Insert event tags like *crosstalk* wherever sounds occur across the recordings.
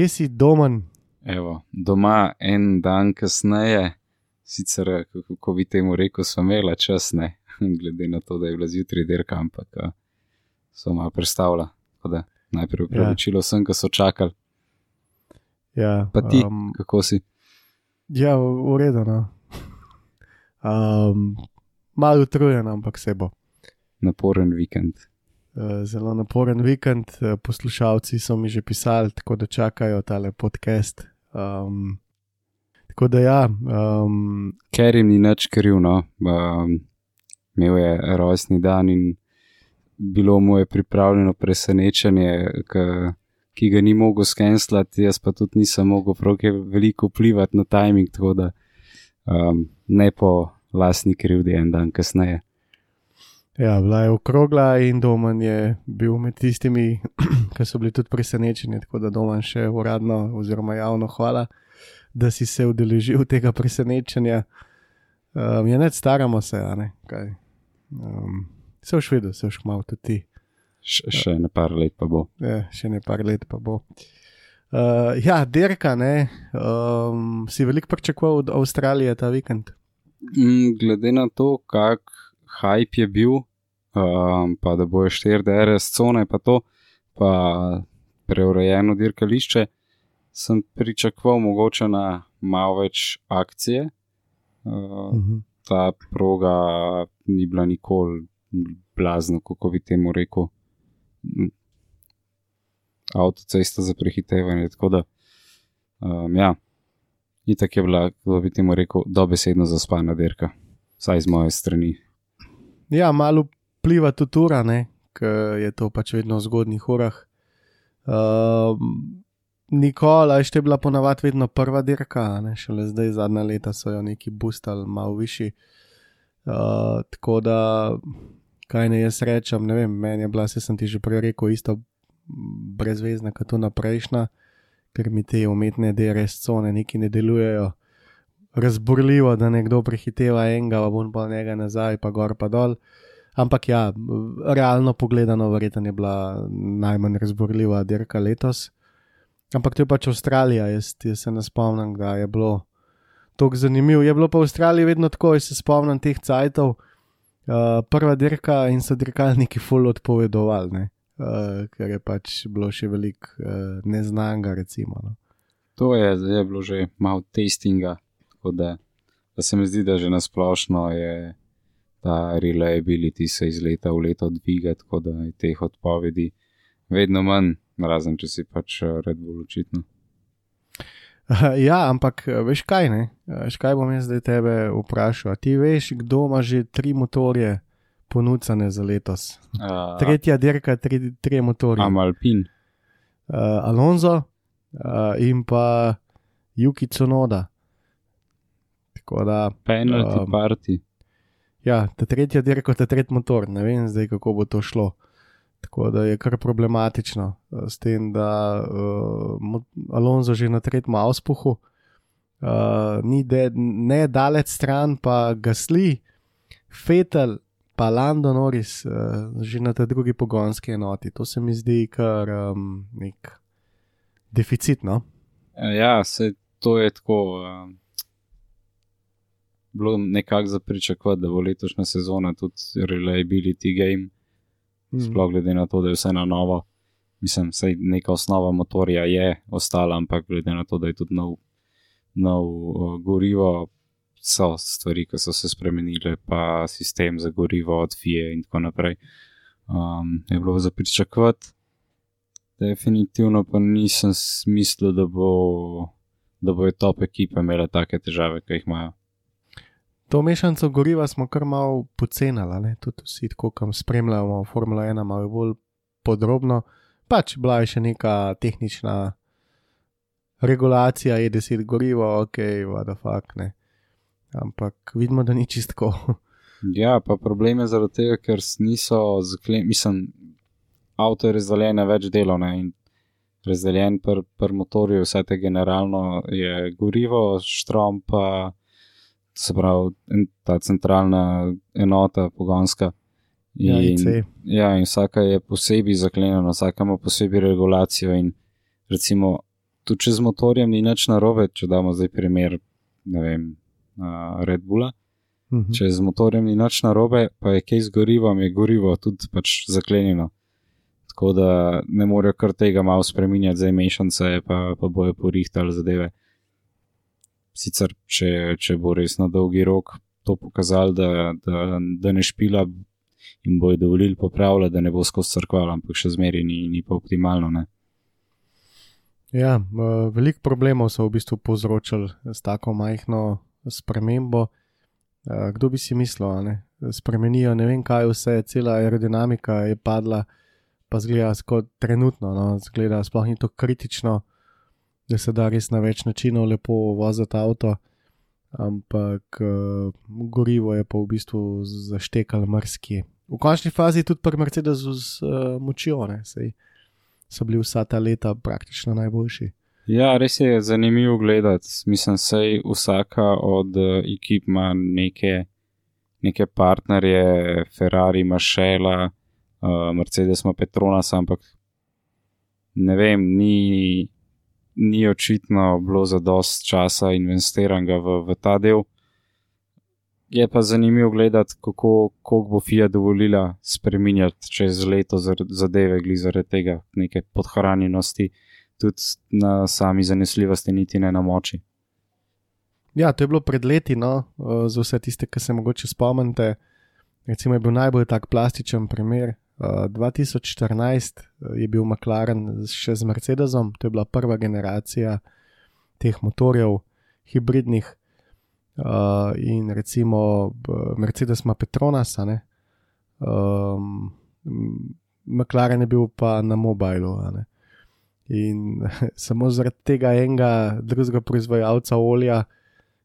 Kje si domen? Evo, doma en dan kasneje, sicer kako bi temu rekel, smo imeli čas, ne, *laughs* glede na to, da je bila zjutraj dirka, ampak a, so malo predstavila. Da najprej upravičilo sem, ko so čakali. Ja, Pa ti, um, kako si? ja v v redu. No. *laughs* Um, malo utrujen, ampak se bo. Naporen vikend. Eh, Zelo naporen vikend, eh, poslušalci so mi že pisali, tako da čakajo tale podcast. Um, tako da ja, um, Ker jim ni nič kriv, no. Um, imel je rojstni dan in bilo mu je pripravljeno presenečenje, k, ki ga ni mogel skenslati, jaz pa tudi nisem mogel prav kaj veliko vplivati na timing, tako da um, ne po lastni krivdi en dan kasneje. Ja, bila je okrogla in Domen je bil med tistimi, *clears throat* ki so bili tudi presenečeni. Tako da Domen še uradno oziroma javno hvala, da si se udeležil tega presenečenja. Um, je ne staramo se, a ne kaj. Um, se v Švedu, se v Šmalu tudi ti. Še ne par let pa bo. Ja, še ne par let pa bo. Uh, ja, dirka, ne. Um, si veliko pričakoval od Avstralije ta vikend? Mm, glede na to, kak hype je bil, um, pa da bojo 4 DRS cone, pa to, pa preurejeno dirkališče, sem pričakoval mogoče na malo več akcije. Uh, Uh -huh. ta proga ni bila nikoli blazna, kako bi temu rekel. Avtocesta za prehitevanje. Tako da, um, ja, itak je bila, kako bi temu rekel, dobesedno zaspana dirka, vsaj z moje strani. Ja, malo pliva tudi ura, ker je to pač vedno v zgodnih urah. Uh, Nikola je bila ponavadi vedno prva dirka, ne šele zdaj zadnja leta so jo neki boostali malo višji. Uh, tako da, kaj ne jaz rečem, ne vem, meni je bila, se sem ti že prej rekel, isto brezvezna kot ona prejšnja, ker mi te umetne DRS cone neki ne delujejo. Razburljivo, da nekdo prehiteva enega, pa bom pa njega nazaj, pa gor pa dol. Ampak ja, realno pogledano, verjetno je bila najmanj razburljiva dirka letos. Ampak to je pač Avstralija, jaz, jaz se ne spomnim, da je bilo tako zanimivo. Je bilo pa v Avstraliji vedno tako, jaz se spomnim teh cajtov, uh, prva dirka in so dirkalniki full odpovedovali, ne? uh, ker je pač bilo še veliko uh, neznanga, recimo. No. To je, zdaj je bilo že malo testinga, tako da, da se mi zdi, da že nasplošno je ta reliability se iz leta v leto dviga, tako da je teh odpovedi vedno manj, razen če si pač eh, Red Bull očitno. *laughs* Ja, ampak eh, veš kaj, ne? Veš kaj bom jaz zdaj tebe vprašal? Ti veš, kdo ima že tri motorje ponudene za letos? Uh, Tretja dirka, tri, tri motorje. Amalpin. Uh, Alonso uh, in pa Yuki Tsunoda. Tako da. Penalty um, party. Ja, ta tretja dirka, ta tretji motor, ne vem zdaj, kako bo to šlo. Tako da je kar problematično eh, s tem, da uh, Alonso že na tretjem avspuhu, uh, ni de, ne daleč stran, pa Gasli, Fetel, pa Lando Norris, uh, že na tej drugi pogonski enoti. To se mi zdi kar um, nek deficit. No? Ja, se to je tako. Um, bilo nekako za pričakovati, da bo letošnja sezona tudi reliability game. Mm. sploh glede na to, da je vse na novo. Mislim, da neka osnova motorja je ostala, ampak glede na to, da je tudi nov, nov uh, gorivo, so stvari, ki so se spremenile, pa sistem za gorivo od FIE in tako naprej. Um, je bilo za pričakovati. Definitivno pa nisem mislil, da bo. Da bojo top ekipe imele take težave, ki jih imajo. To mešanico goriva smo kar malo pocenili, tudi vsi, tako kam spremljamo Formula 1, malo bolj podrobno. Pač bila je še neka tehnična regulacija, je deset goriva, ok, vada fakt ne. Ampak vidimo, da ni čistko. *laughs* Ja, pa problem je zaradi tega, ker niso zaklenjeni, mislim, avto je razdeljen na več delov ne, in razdeljen per, per motorju, vse te generalno je gorivo, štrom pa se pravi ta centralna enota pogonska. Ja, In, IC. ja, in vsaka je posebej zaklenjena, vsaka ima posebej regulacijo. In recimo, tudi če z motorjem ni nič narobe, če damo zdaj primer, ne vem, uh, Red Bulla. Mhm. Če z motorjem ni nič narobe, pa je kaj z gorivom, je gorivo tudi pač zaklenjeno. Tako da ne morejo kar tega malo spremenjati, zdaj mešance, pa, pa bojo porihtali zadeve. Sicer, če, če bo res na dolgi rok to pokazalo, da, da, da ne špila in bojo dovolili popravljati, da ne bo skozi crkval, ampak še zmeraj ni, ni pa optimalno. Ne? Ja, uh, veliko problemov so v bistvu povzročili s tako majhno spremembo. Uh, kdo bi si mislil, a ne? spremenijo ne vem kaj, vse, cela aerodinamika je padla, pa zgleda kot trenutno, no? zgleda sploh ni to kritično, da se da res na več načinov lepo voziti avto, ampak uh, gorivo je pa v bistvu zaštekal mrski. V končni fazi tudi pri Mercedesu z uh, močjo, ne, sej so bili vsa ta leta praktično najboljši. Ja, res je zanimivo gledati. Mislim, da vsaka od uh, ekip ima neke, neke partnerje, Ferrari ima Šela, uh, Mercedes ima Petronas, ampak ne vem, ni, ni očitno bilo za dost časa investiranega v, v ta del. Je pa zanimivo gledati, kako, bo FIA dovolila spremenjati čez leto zadeve, glede zaradi tega neke podhranjenosti tudi na sami zanesljivosti, niti ne na moči. Ja, to je bilo pred leti, no, za vse tiste, ki se mogoče spomnite. Recimo je bil najbolj tak plastičen primer. 2014 je bil McLaren še z Mercedesom, to je bila prva generacija teh motorjev, hibridnih. In recimo Mercedes ima Petronas, um, McLaren je bil pa na mobilu. In *laughs* samo zaradi tega enega drugega proizvajalca olja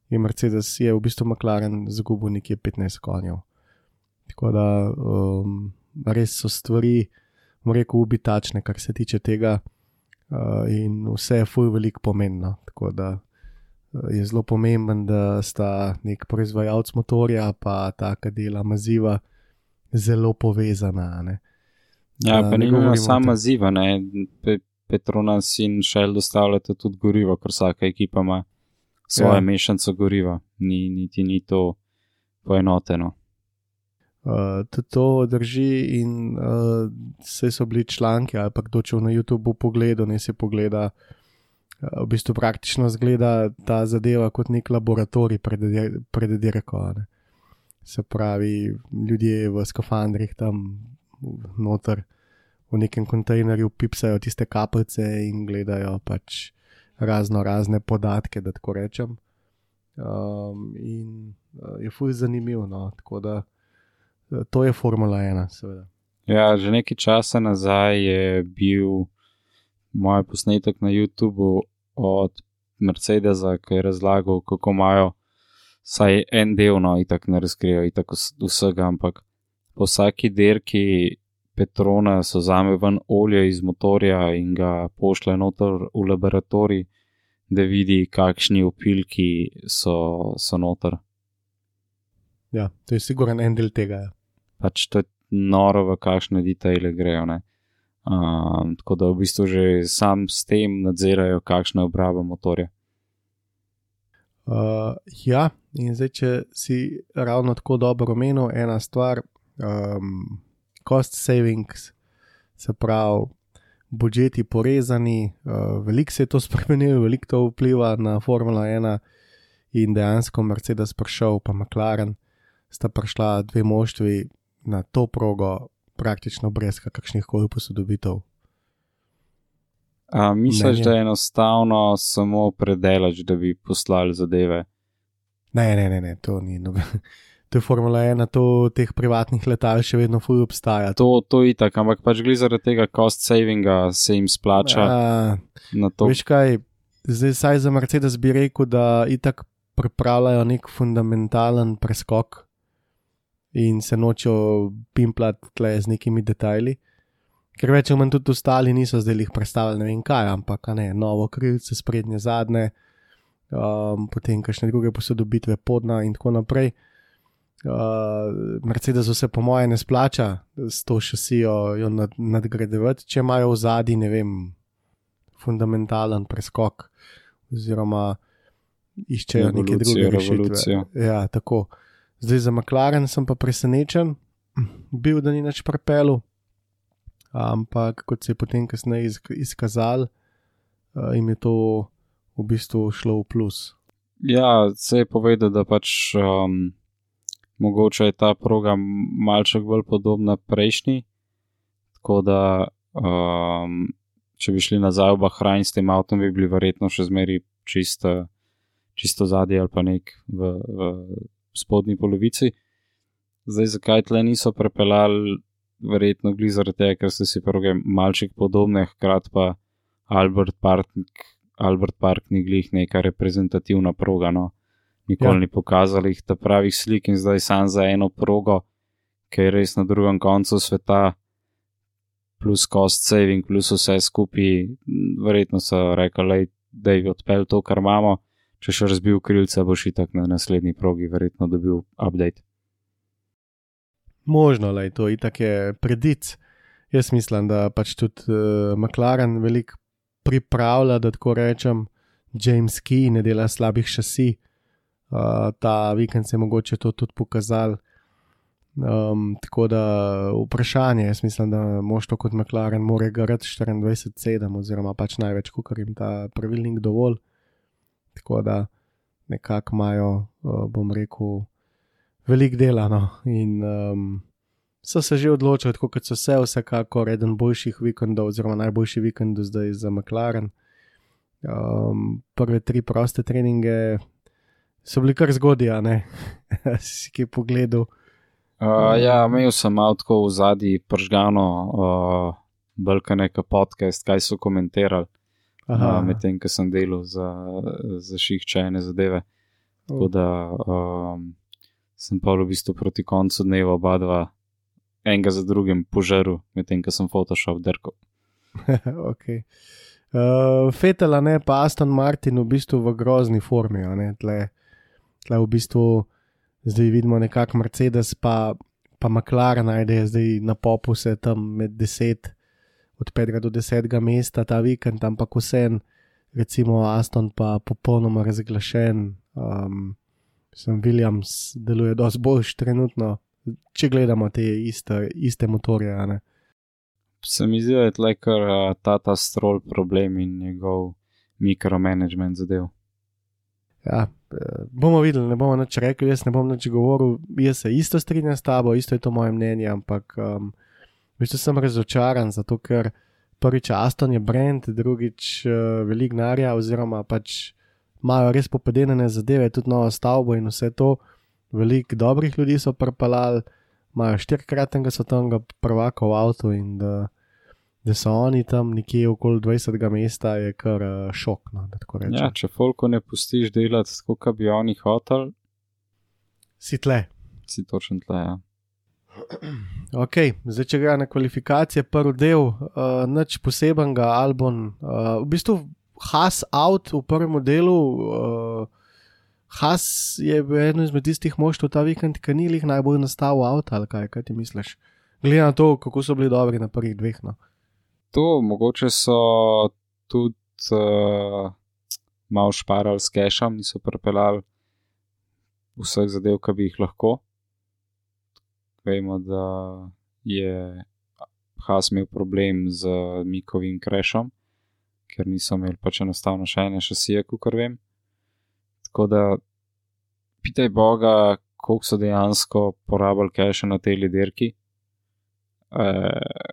je Mercedes, je v bistvu McLaren zgubil nekje 15 konjev. Tako da um, res so stvari, rekel, ubitačne, kar se tiče tega, uh, in vse je fuj veliko pomenilo. Tako da uh, je zelo pomemben, da sta nek proizvajalec motorja, pa ta, ki dela maziva, zelo povezana. Ne? Ja, Da pa ne govorimo nujno o sama tem. ziva, ne. Pe Petronas in Shell dostavljate tudi gorivo, ker vsaka ekipa ima svojo Ja. ja. mešanico goriva, ni, niti ni to poenoteno. Uh, tudi to drži, in uh, vse so bili članki, ali pa kdo če na YouTubu pogleda, ne si pogleda. Uh, v bistvu praktično zgleda ta zadeva kot nek laboratorij pred, pred dirko. ne. Se pravi, ljudje v skafandrih tam noter v nekem kontejnerju pipsajo tiste kapljice in gledajo pač razno razne podatke, da tako rečem. Um, in uh, je fuj zanimivo. No? Tako da uh, to je Formula 1, seveda. Ja, že nekaj časa nazaj je bil moj posnetek na YouTubu od Mercedesa, ki je razlagal, kako imajo vsaj en del, no, itak ne razkrijo, itak vs- vsega, ampak po vsaki dirki Petrona so zame ven olje iz motorja in ga pošle noter v laboratorij, da vidi, kakšni opilki so, so noter. Ja, to je sigurno en del tega. ja. pač to je noro, v kakšne detaile grejo. ne. Um, tako da v bistvu že sam s tem nadzirajo, kakšna je obraba motorja. Uh, ja, in zdaj, če si ravno tako dobro omenil, ena stvar, um, cost savings, se pravi, budžeti porezani, uh, veliko se je to *laughs* spremenilo, veliko to vpliva na Formula 1 in dejansko Mercedes prišel, pa McLaren, sta prišla dve moštvi na to progo praktično brez kakršnih koli posodobitev. A, misliš, Mnenje? da je enostavno samo predelač, da bi poslali zadeve? Ne, ne, ne, ne to ni. No, *laughs* to je Formula 1, to teh privatnih letal še vedno fuj obstaja. To, to je tako, ampak pač gre zaradi tega cost savinga, se jim splača A, to. Veš kaj, zdaj saj za Mercedes bi rekel, da itak pripravljajo nek fundamentalen preskok in se nočejo pimplati tle z nekimi detajli. Ker več ali manj tudi ostali niso zdaj jih predstavili, ne vem kaj, ampak ne, novo krilce, sprednje, zadnje, um, potem kakšne druge posodobitve podna in tako naprej. Uh, Mercedes se po moje ne splača s to šasijo jo nad, nadgradevati, če imajo v zadnji, ne vem, fundamentalen preskok oziroma iščejo neke Evolucijo, druge rešitve. revolucijo. Ja, tako. Zdaj za McLaren sem pa presenečen, bil, da ni več prepelu, ampak kot se je potem kasneje izk- izkazalo, uh, jim je to v bistvu šlo v plus. Ja, se je povedal, da pač um, mogoče je ta program malček bolj podobna prejšnji. Tako da, um, če bi šli nazaj v Bahrajn s tem avtom, bi bili verjetno še zmeri čisto, čisto zadnji ali pa nek v, v spodnji polovici. Zdaj, zakaj tle niso prepeljali, verjetno gli zaradi tega, ker so si proge malček podobne, hkrati pa Albert Park, Albert Park ni glih neka reprezentativna proga. No. Nikoli Ja. ni pokazali jih ta pravih slik in zdaj sam za eno progo, ki je res na drugem koncu sveta, plus cost saving, plus vse skupaj, verjetno so rekli, da je odpel to, kar imamo. Če še razbil krilce, boš itak na naslednji progi verjetno dobil update. Možno, je to itak je predic. Jaz mislim, da pač tudi uh, McLaren veliko pripravlja, da tako rečem, James Key ne dela slabih šasi. Uh, ta vikend se je mogoče to tudi pokazal. Um, tako da vprašanje, jaz mislim, da moštvo kot McLaren more garati 24-7, oziroma pač največ, kot jim ta pravilnik dovolj. Tako da nekako imajo, uh, bom rekel, veliko dela. No? In um, so se že odločili, tako kot so se, vsekakor eden boljših vikendov, oziroma najboljši vikend zdaj za McLaren. Um, prve tri proste treninge so bili kar zgodaj, ne, *laughs* si ki pogledal. Uh, ja, imel sem tako v zadnji pržgano, uh, bolj neka podcast, kaj so komentirali, uh, medtem ko sem delal za, za šihčajne zadeve. Tako da um, sem pa v bistvu proti koncu dneva oba dva, enega za drugim, požaril, medtem ko sem Photoshop drkal. *laughs* okay. uh, Fetela, ne pa Aston Martin, v bistvu v grozni formi. tle, tle v bistvu zdaj vidimo nekako Mercedes, pa, pa McLaren, najde zdaj na popu se tam med 10, od 5 do 10 mesta ta vikend, ampak vsem, recimo Aston pa popolnoma razglašen. Um, sem Williams, deluje dosti boljš trenutno, če gledamo te iste, iste motorje. ne. Se mi zdi, da je tle kar uh, ta ta strol problem in njegov mikromanagement zadev. Ja, eh, bomo videli, ne bomo nič rekli, jaz ne bom nič govoril. Jaz se isto strinjam s tabo, isto je to moje mnenje, ampak um, v bistvu sem razočaran, zato ker prvič Aston je brand, drugič uh, velik narja, oziroma pač imajo res popedenene zadeve, tudi novo stavbo in vse to. Veliko dobrih ljudi so propalali, imajo štirikratnega svetovnega prvaka v avtu in da, da so oni tam nekje okoli 20. mesta, je kar uh, šok. No. Ja, če folko ne pustiš delati kot bi oni hotel, Si tle. si točno tle. Ja. Ok, zdaj če gre na kvalifikacije, prvi del, uh, nič posebenega, Albon, uh, v bistvu Has out v prvem delu. Uh, Has je bil eden izmed tistih moštv ta vikend, ki ni jih najbolj nastavil avto, ali kaj, kaj ti misliš? Glede na to, kako so bili dobri na prvih dveh. No. To mogoče so tudi uh, malo šparali s kešom, niso prepeljali vseh zadev, ki bi jih lahko. Vemo, da je Has imel problem z Mikovim krešom, ker niso imeli pač enostavno še ene šasije, kot vem. Tako da, pitaj Boga, koliko so dejansko porabili keša na tej liderki. E,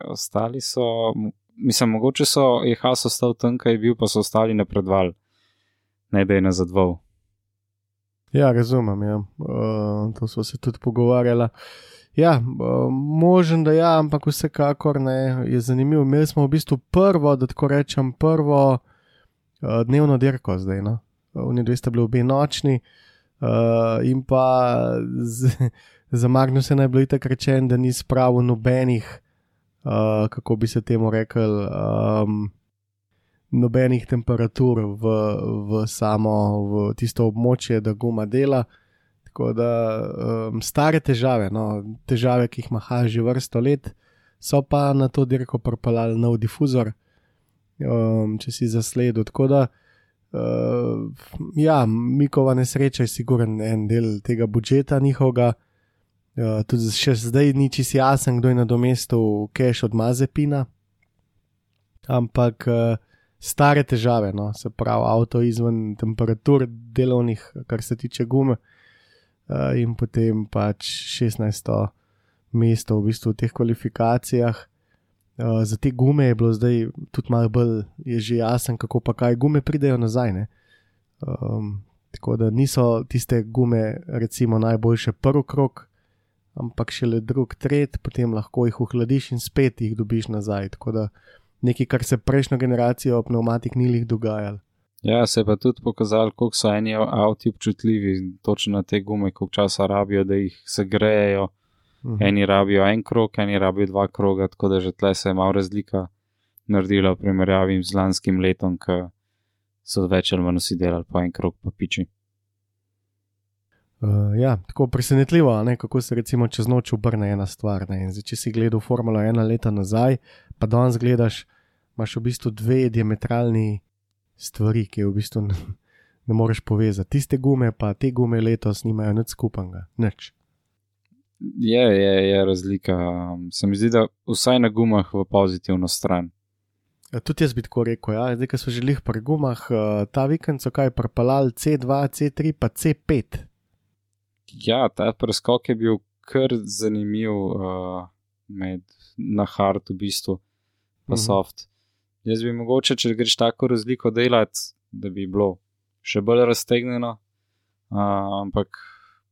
ostali so, mislim, mogoče so, je Has ostal tam, kaj je bil, pa so ostali napredval, ne da je nazadval. Ja, razumem. Ja. Uh, to smo se tudi pogovarjali. Ja, uh, možen da ja, ampak vsekakor ne, je zanimivo. Imeli smo v bistvu prvo, da tako rečem, prvo uh, dnevno dirko zdaj. No? Oni dve sta bili obe nočni, uh, in pa z, *laughs* za Magnus je najbolj tako rečen, da ni spravil nobenih, uh, kako bi se temu rekel. Um, nobenih temperatur v, v samo v tisto območje, da guma dela. Tako da um, stare težave, no, težave, ki jih ima že vrsto let, so pa na to dirko propalali nov difuzor, um, če si zasledil. Tako da, uh, ja, Mikova nesreča je siguren en del tega budžeta njihovega. Uh, tudi še zdaj ni čisto jasen, kdo je na domestu Keš od Mazepina. Ampak uh, stare težave, no, se pravi, avto izven temperatur delovnih, kar se tiče gume, uh, in potem pač 16. mesto v bistvu v teh kvalifikacijah. Uh, za te gume je bilo zdaj tudi malo bolj, jasen, kako pa kaj gume pridejo nazaj. Um, tako da niso tiste gume, recimo, najboljše prvi krok, ampak šele drug, tretji, potem lahko jih ohladiš in spet jih dobiš nazaj. Tako da nekaj, kar se prejšnjo generacijo pneumatik ni jih dogajalo. Ja, se je pa tudi pokazalo, koliko so eni avti občutljivi točno na te gume, koliko časa rabijo, da jih segrejejo. Uh mhm. -huh. Eni rabijo en krog, eni rabijo dva kroga, tako da že tle se je malo razlika naredila v primerjavi z lanskim letom, ki so več ali manj vsi delali po en krog, pa piči. Uh, ja, tako presenetljivo, ne, kako se recimo čez noč obrne ena stvar. Zdaj, če si gledal Formula 1 leta nazaj, pa danes gledaš, imaš v bistvu dve diametralni stvari, ki v bistvu ne, ne moreš povezati. Tiste gume, pa te gume letos nimajo nič skupnega, nič. Je, je, je razlika. Se mi zdi, da vsaj na gumah v pozitivno stran. Ja, tudi jaz bi tako rekel, ja. zdaj, ko so že lih pri gumah, uh, ta vikend so kaj propalali C2, C3, pa C5 ja, ta preskok je bil kar zanimiv uh, med na hard, v bistvu, pa mm -hmm. soft. Jaz bi mogoče, če greš tako razliko delati, da bi bilo še bolj raztegnjeno, uh, ampak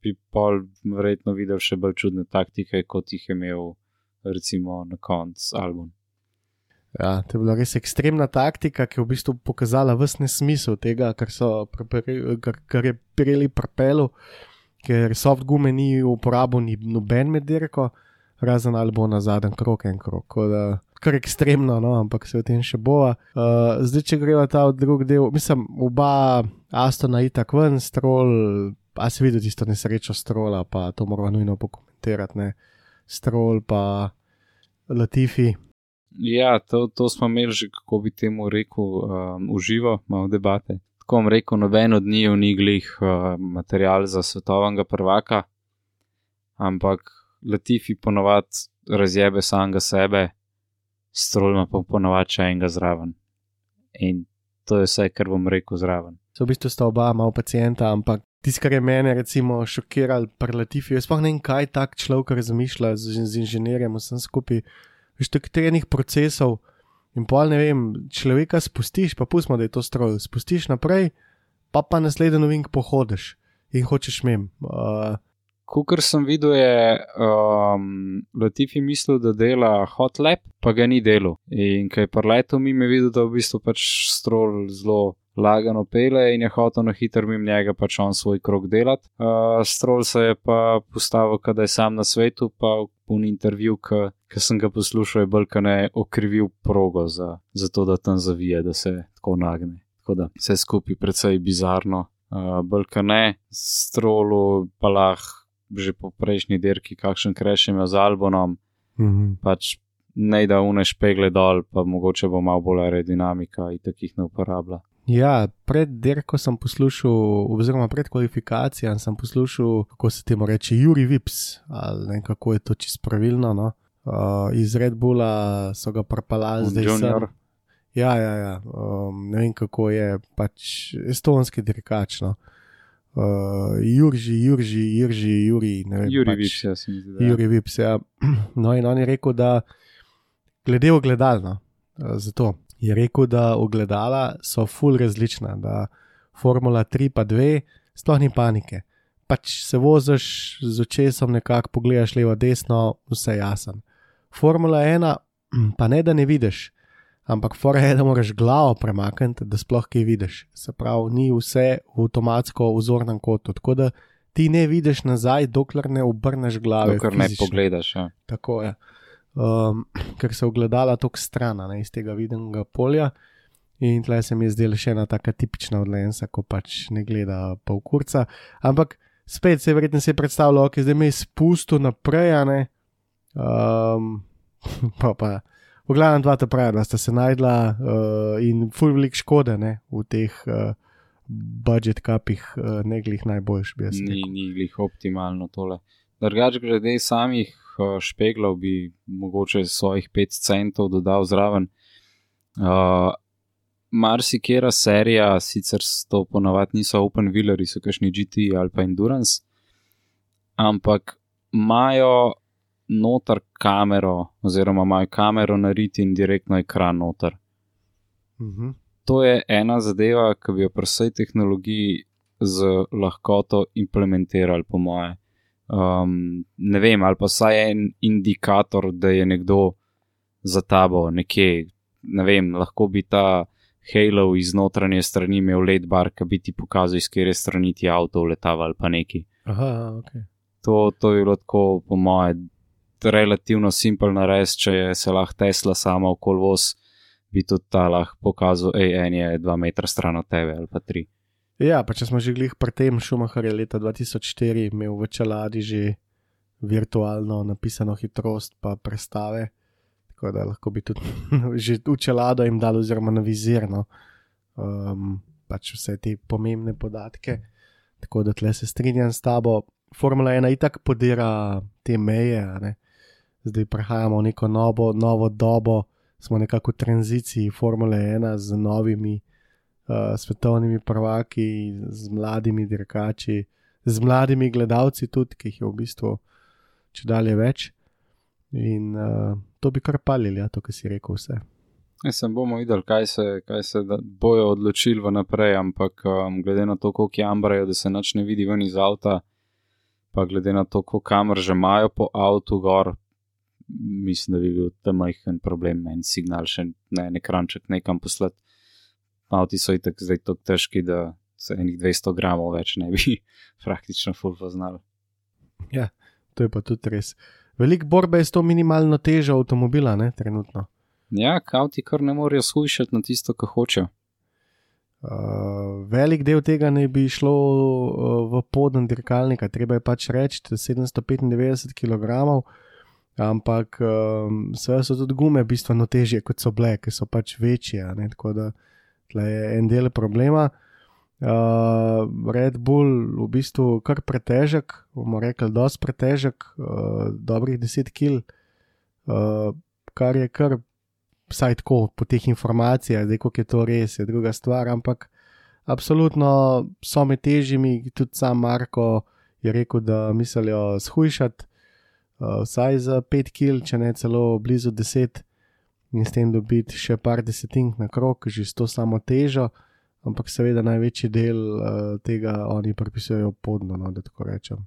bi pol verjetno videl še bolj čudne taktike, kot jih je imel, recimo, na koncu album. Ja, to je bila res ekstremna taktika, ki je v bistvu pokazala vse nesmisel tega, kar, kar, kar je prijeli propelu ker soft gume ni uporabil ni noben med dirko, razen ali bo na zadnjem krok en krok. Kar ekstremno, no, ampak se o tem še bova. Uh, zdaj, če greva ta drugi del, mislim, oba Astona itak ven, strol, a se vidi tisto nesrečo strola, pa to moramo nujno pokomentirati, ne. Strol pa Latifi. Ja, to, to smo imeli že, kako bi temu rekel, um, uživo, malo debate tako vam rekel, noben od njih ni glih uh, material za svetovnega prvaka, ampak Latifi ponovadi razjebe samega sebe, strolma pa ponovadi še enega zraven. In to je vse, kar bom rekel zraven. So v bistvu sta oba malo pacijenta, ampak tisto, kar je mene recimo šokiralo pri Latifi, je sploh ne vem, kaj tak človek razmišlja z, z inženirjem, vsem skupaj. Veš, teh trenih procesov. In pol ne vem, človeka spustiš, pa pustimo, da je to stroj, spustiš naprej, pa pa naslednji novink pohodiš in hočeš mem. Uh, Kukor sem videl, je um, Latifi mislil, da dela hot lap, pa ga ni delo. In kaj pa leto mi je videl, da v bistvu pač stroj zelo lagano pele in je hotel na hiter mim njega pač on svoj krok delati. Uh, stroj se je pa postavil, kada je sam na svetu, pa v intervju, ki sem ga poslušal, je bolj kaj ne okrivil progo za, za to, da tam zavije, da se tako nagne. Tako da vse skupaj precej bizarno. Uh, bolj kaj ne, strolu pa lahko že po prejšnji dirki, kakšen krešem je z albunom. Mm -hmm. Pač ne da uneš pegle dol, pa mogoče bo malo bolj aerodinamika in takih ne uporablja. Ja, pred dirko sem poslušal, oziroma pred kvalifikacijami sem poslušal, kako se temu reče, Juri Vips, ali ne kako je to čisto pravilno. No? Uh, iz Red Bulla so ga propalali zdaj. Junior. Sem. Ja, ja, ja. Um, ne vem kako je, pač estonski dirkač. No? Uh, Jurži, Jurži, Jurži, Juri, vem. Juri pač, Vips, ja, se mi zdi. Juri Vips, ja. *clears throat* No, in on je rekel, da glede ogledalno, uh, zato je rekel, da ogledala so full različna, da Formula 3 pa 2 sploh ni panike. pač se voziš z očesom, nekako pogledaš levo, desno, vse jasen. Formula 1, *clears throat* pa ne da ne vidiš, ampak fora je, da moraš glavo premakniti, da sploh kaj vidiš. Se pravi, ni vse v avtomatsko vzornem kotu, tako da ti ne vidiš nazaj, dokler ne obrneš glave. Dokler ne fizično. pogledaš. Ja. Tako je. Um, ker se ogledala tako stran ne, iz tega vidnega polja. In tle se mi je zdela še ena taka tipična odlensa, ko pač ne gleda pol kurca. Ampak spet se je verjetno si predstavljal, da okay, zdaj me je spustil naprej, a ne. Um, *laughs* pa pa. V glavnem dva ta pravi, da sta se najdla uh, in full velik škode ne, v teh uh, budžet kapih, uh, ne glih najboljš, bi jaz Ni, rekel. ni glih optimalno tole. Drugač, glede samih uh, špeglov, bi mogoče svojih 5 centov dodal zraven. Uh, Marsikera serija, sicer to ponavadi niso open wheeleri, so kašni GT ali pa endurance, ampak imajo noter kamero, oziroma imajo kamero na riti in direktno ekran noter. Uh -huh. To je ena zadeva, ki bi jo pri vsej tehnologiji z lahkoto implementirali, po moje. Um, ne vem, ali pa vsaj en indikator, da je nekdo za tabo nekje. Ne vem, lahko bi ta Halo iz notranje strani imel LED bar, ki bi ti pokazal, iz katere strani ti avto letava ali pa neki. Aha, ok. To, to je bilo tako, po moje, relativno simpel nares, če je se lahko Tesla sama okoli voz, bi tudi ta lahko pokazal, hej, en je dva metra stran od tebe ali pa tri. Ja, pa če smo že glih pri tem, Schumacher je leta 2004 imel v čeladi že virtualno napisano hitrost, pa prestave. Tako da lahko bi tudi *laughs* že v čelado jim dal, oziroma na vizirno, um, pač vse te pomembne podatke. Tako da tle se strinjam s tabo. Formula 1 itak podira te meje, ne. Zdaj prehajamo v neko novo, novo dobo, smo nekako v tranziciji Formule 1 z novimi uh, svetovnimi prvaki, z mladimi dirkači, z mladimi gledalci, tudi, ki jih je v bistvu če dalje več. In uh, to bi kar palili, ja, to, kar si rekel, vse. Jaz sem bomo videli, kaj se, kaj se bojo odločili vnaprej, ampak um, glede na to, koliko jamrajo, da se nič ne vidi ven iz avta, pa glede na to, koliko kamer že imajo po avtu gor, mislim, da bi bil tam majhen problem, en signal, še ne en ekranček nekam poslati. Avti so itak zdaj tako težki, da se enih 200 gramov več ne bi *laughs* praktično full poznali. Ja, to je pa tudi res. Veliko borbe je s to minimalno težo avtomobila, ne, trenutno. Ja, avti kar ne morejo shujšati na tisto, kar hočejo. Uh, velik del tega naj bi šlo uh, v poden dirkalnika, treba je pač reči, da je 795 kg, ampak um, sve so tudi gume bistveno težje kot so bile, ker so pač večje. Ne, tako da je en del problema. Uh, Red Bull v bistvu kar pretežek, bomo rekli, dosti pretežek, uh, dobrih 10 kg, uh, kar je kar vsaj tako po teh informacijah, zdaj kako je to res, je druga stvar, ampak absolutno so med težjimi, tudi sam Marko je rekel, da mislijo shujšati uh, vsaj za 5 kg, če ne celo blizu 10 in s tem dobiti še par desetink na krok, že s to samo težo. Ampak seveda največji del uh, tega oni pripisujejo podno, no, da tako rečem.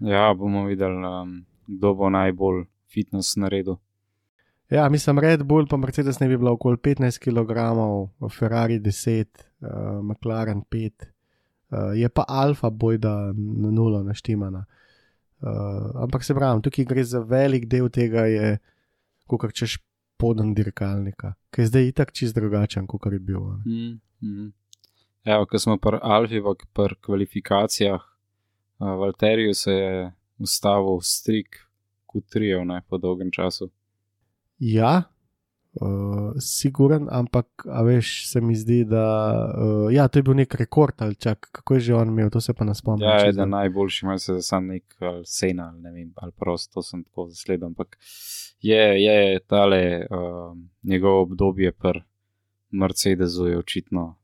Ja, bomo videli, um, kdo bo najbolj fitness naredil. Ja, mislim, Red Bull pa Mercedes ne bi bila okoli 15 kg, Ferrari 10, uh, McLaren 5, uh, je pa Alfa bojda na nulo naštimana. Uh, ampak se pravi, tukaj gre za velik del tega, je, kot češ poden dirkalnika, ki je zdaj itak čist drugačen, kot je bil. Mm, mm. Evo, ko smo pri Alfi, pri kvalifikacijah, uh, Valteriju se je ustavil strik Q3 ne, po dolgem času. Ja, uh, siguren, ampak veš, se mi zdi, da uh, ja, to je bil nek rekord ali čak, kako je že on imel, to se pa ne spomnim. Ja, eden najboljši, ima se sam nek ali sena, ali ne vem, ali prosto, to sem tako zasledil, ampak je, je tale uh, njegovo obdobje pri Mercedesu je očitno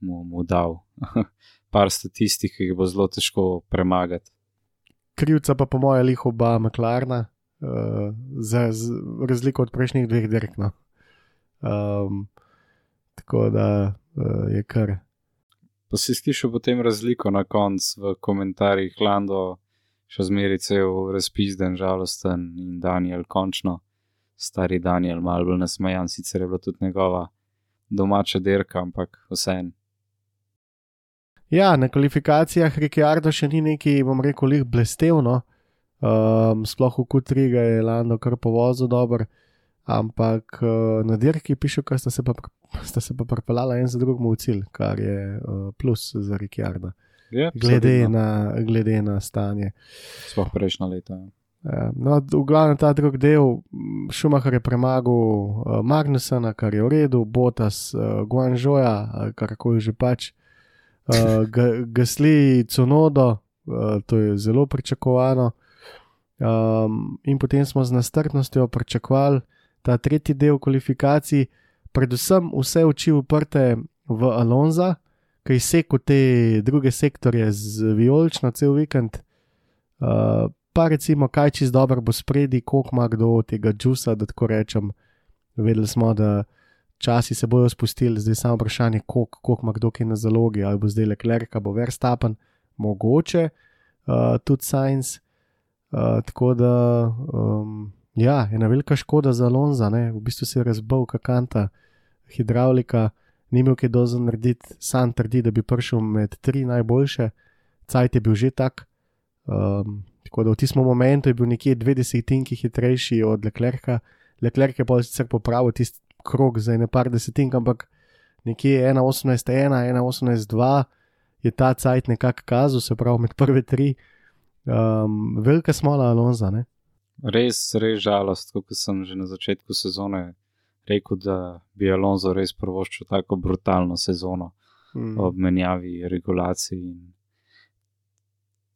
mu, mu dal *laughs* par statistik, ki jih bo zelo težko premagati. krivca pa po mojem lih oba McLarna, uh, za, razliko od prejšnjih dveh dirk. No. Um, tako da uh, je kar. Pa si slišal potem razliko na koncu v komentarjih, Lando, še zmeraj cel razpizden, žalosten in Daniel, končno, stari Daniel, malo bolj nasmejan, sicer je bila tudi njegova domača dirka, ampak vseeno. Ja, na kvalifikacijah Rikardo še ni neki, bom rekel, lih blestevno. Um, sploh v Q3 ga je Lando kar povozil dobro, ampak uh, na dirki piše, da sta se pa, *laughs* sta se pa pripeljala en za drugim v cilj, kar je uh, plus za Rikarda. Ja, Glede, na, glede na stanje. Sploh prejšnja leta. Ja, No, v glavnem ta drugi del, Šumahar je premagal uh, Magnusona, kar je v redu, Botas, uh, Guanžoja, karkoli že pač, uh, *laughs* ga, Gasli Cunodo, uh, to je zelo pričakovano. Um, in potem smo z nastrpnostjo pričakovali ta tretji del kvalifikacij, predvsem vse oči uprte v Alonza, ki je sekel te druge sektorje z vijolično cel vikend. Uh, pa recimo, kaj čez dobro bo spredi, koliko ima kdo tega džusa, da tako rečem. Vedeli smo, da časi se bodo spustili, zdaj samo vprašanje, koliko, koliko ima kdo kaj na zalogi, ali bo zdaj le klerika, bo verstapen, mogoče uh, tudi science. Uh, tako da, um, ja, ena velika škoda za Alonza, ne? v bistvu se je razbil kakanta, hidravlika, ni imel kaj dozo narediti, sam trdi, da bi prišel med tri najboljše, cajt je bil že tak. Um, tako da v tistem momentu je bil nekje dve desetinki hitrejši od Leclerca. Leclerc je pa sicer popravil tisti krog za ene par desetink, ampak nekje 1.18.1, 1.18.2 je ta cajt nekako kazal, se pravi med prve tri. Um, velika smola Alonza, ne? Res, res žalost, kot sem že na začetku sezone rekel, da bi Alonso res prvoščil tako brutalno sezono Mm. ob menjavi regulacij. In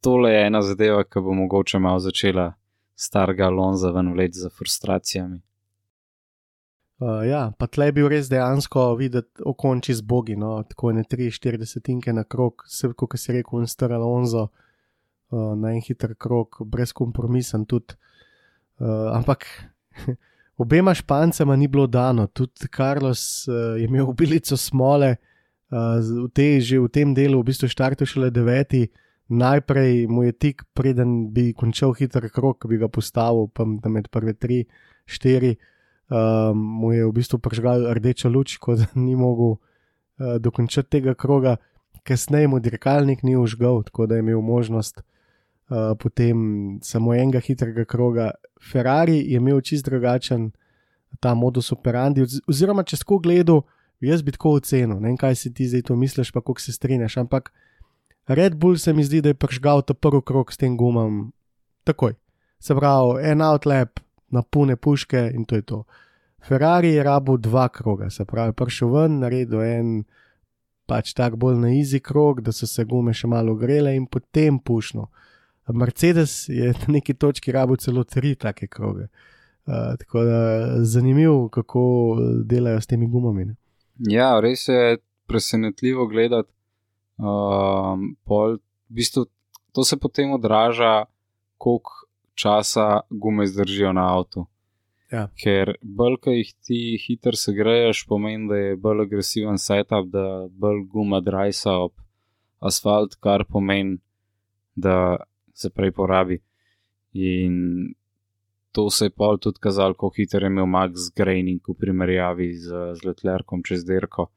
tole je ena zadeva, ki bo mogoče malo začela starega Alonza ven vleči za frustracijami. Uh, ja, pa tle je bil res dejansko videti okonči z bogi, no, tako ne 3-4 desetinke na krok, se kot si rekel, in star Alonso uh, na en hiter krok, brezkompromisen tudi. Uh, ampak *laughs* obema špancema ni bilo dano, tudi Carlos uh, je imel obilico smole, uh, v že v tem delu v bistvu štartil šele deveti. Najprej mu je tik, preden bi končal hiter krok, bi ga postavil tam med prve tri, štiri um, mu je v bistvu prižgal rdečo luč, *laughs* ko ni mogel uh, dokončati tega kroga, kasneje mu dirkalnik ni užgal, tako da je imel možnost uh, potem samo enega hitrega kroga. Ferrari je imel čist drugačen ta modus operandi, oz- oziroma če tako gledal, jaz bi tako ocenil, ne vem, kaj si ti zdaj to misliš, pa kako se strinjaš, ampak Red Bull se mi zdi, da je prižgal ta prvi krok s tem gumom takoj. Se pravi, en outlap, na pune puške in to je to. Ferrari je rabil dva kroga, se pravi, prišel ven, naredil en pač tak bolj na easy krog, da so se gume še malo grele in potem pušno. Mercedes je na neki točki rabil celo tri take kroge. Uh, tako da zanimivo, kako delajo s temi gumami. Ne? Ja, res je presenetljivo gledati. Um, pol, v bistvu, to se potem odraža, koliko časa gume zdržijo na avtu. Ja. Ker bolj, ko jih ti hitro segreješ, pomeni, da je bolj agresiven setup, da bolj guma drajsa ob asfalt, kar pomeni, da se prej porabi. In to se je pol tudi kazalo, kako hitro je imel Max Graining v primerjavi z, z Letlerkom čez dirko.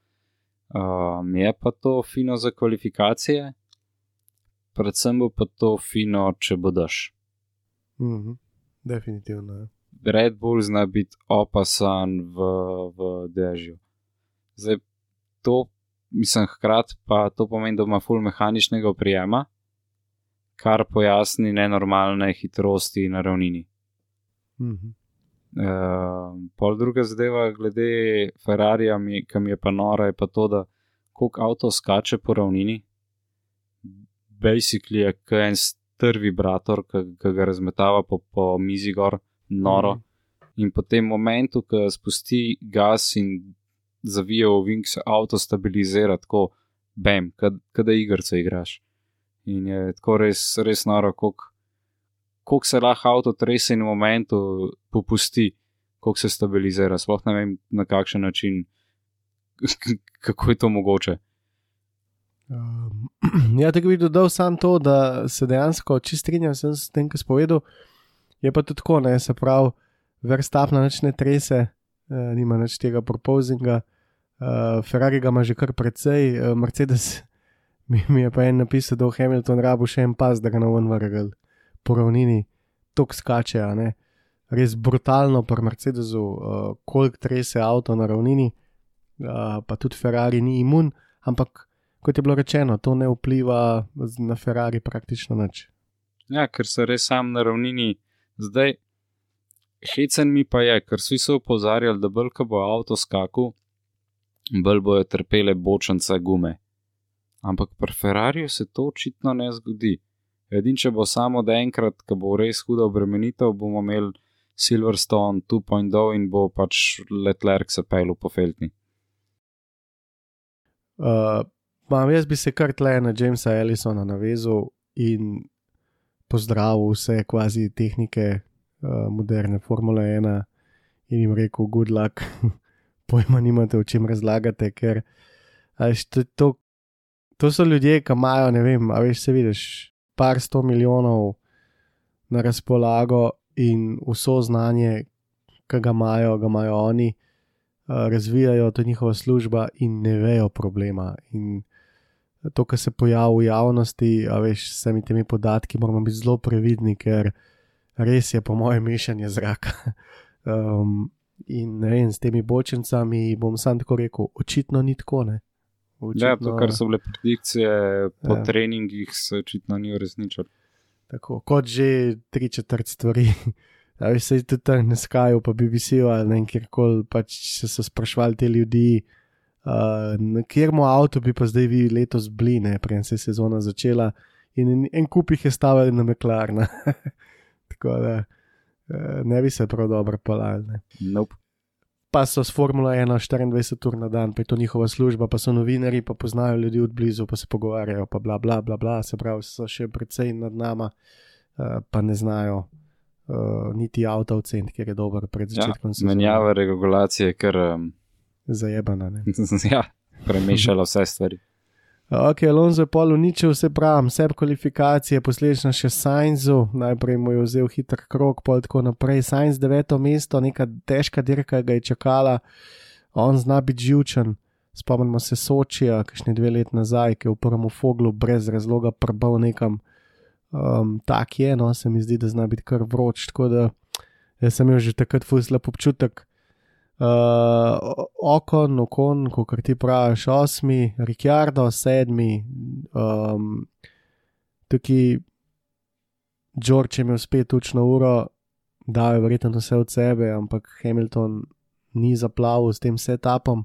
Um, je pa to fino za kvalifikacije, predvsem bo pa to fino, če bodaš. Mhm, definitivno. ja. Red Bull zna biti opasan v, v dežju. Zdaj, to, mislim, hkrati pa to pomeni, da ima full mehaničnega oprijema, kar pojasni nenormalne hitrosti na ravnini. Mhm. Uh, pol druga zadeva, glede Ferrarija, mi- ki mi je pa nora, je pa to, da koliko avto skače po ravnini. Basically je kot en str vibrator, ki ga razmetava po, po mizi gor, noro. Mhm. In po tem momentu, ko spusti gas in zavije v vink, se avto stabilizira tako, bam, kot da igrice igraš. In je tako res, res noro, koliko koliko se lahko avto trese in v momentu popusti, koliko se stabilizira. Sploh ne vem na kakšen način, *laughs* kako je to mogoče. Um, *clears throat* ja, tako bi dodal samo to, da se dejansko čist strinjam s tem, kar sem povedal. Je pa tudi tako, ne, se pravi, verstapna noč ne trese, uh, nima več tega propozinga. Uh, Ferrari ga ima že kar precej, uh, Mercedes mi, mi je pa en napisal, da v Hamilton rabu še en pas, da ga na ven vrgel po ravnini, tok skače, a ne. Res brutalno pri Mercedesu, uh, koliko trese avto na ravnini, uh, pa tudi Ferrari ni imun, ampak kot je bilo rečeno, to ne vpliva na Ferrari praktično nič. Ja, ker so res sam na ravnini. Zdaj, hecen mi pa je, ker so vsi opozarjali, da bolj, ko bo avto skakal, bolj bojo trpele bočence gume. Ampak pri Ferrariju se to očitno ne zgodi. Edin, če bo samo da enkrat, ko bo res huda obremenitev, bomo imeli Silverstone 2.0 in bo pač Leclerc se pel po feltni. Uh, Mam, jaz bi se kar tle na Jamesa Ellisona navezal in pozdravil vse kvazi tehnike uh, moderne Formule 1 in jim rekel: Good luck, *laughs* pojma nimate, o čem razlagate, ker až, to, to, to so ljudje, ki imajo, ne vem, a veš, se vidiš, par sto milijonov na razpolago in vso znanje, ki ga imajo, ga imajo oni. Razvijajo to njihova služba in ne vejo problema. In to, kar se pojavlja v javnosti, a veš, s vsemi temi podatki, moramo biti zelo previdni, ker res je, po mojem, mešanje zraka. *laughs* Um, in ne vem, s temi bočnicami bom sam tako rekel, očitno ni tako. Ne? Očitno, ja, to, kar so bile predikcije po ja. treningih, se očitno ni uresničilo. Tako kot že tri četrt stvari. *laughs* Da, veš, se je tudi tam na Skyju, pa BBC-u ali ne kjerkoli, pač se so sprašvali te ljudi, Uh, na kjermu avto bi pa zdaj vi letos bili, ne, prej se je sezona začela in en, en kup jih je stavil na meklarna. *laughs* Tako da uh, ne bi se prav dobro palali. Nope. Pa so s Formula 1 24 ur na dan, pa je to njihova služba, pa so novinari, pa poznajo ljudi od blizu, pa se pogovarjajo, pa bla bla bla, bla se pravi, so še precej nad nama, uh, pa ne znajo. Uh, niti avto v cent, ker je dober pred ja, začetkom. Ja, menjava regulacije, ker um, zajebana. *laughs* ja, premešala vse stvari. Ok, Alonso je pol uničil vse prav, vse kvalifikacije, posledično še Sainzu, najprej mu je vzel hiter krok, pol tako naprej. Sainz deveto mesto, neka težka dirka ga je čakala, on zna biti živčen. Spomnimo se Sočija, kakšne dve leti nazaj, ki je v prvem foglu brez razloga prbal nekam. Um, tak je, no, se mi zdi, da zna biti kar vroč. Tako da sem imel že takrat fuslep občutek, uh, Okon, Okon, kot ti praviš, osmi, Ricciardo, sedmi, um, tukaj George je imel spet učno uro, da je verjetno vse od sebe, ampak Hamilton ni zaplavil s tem setupom,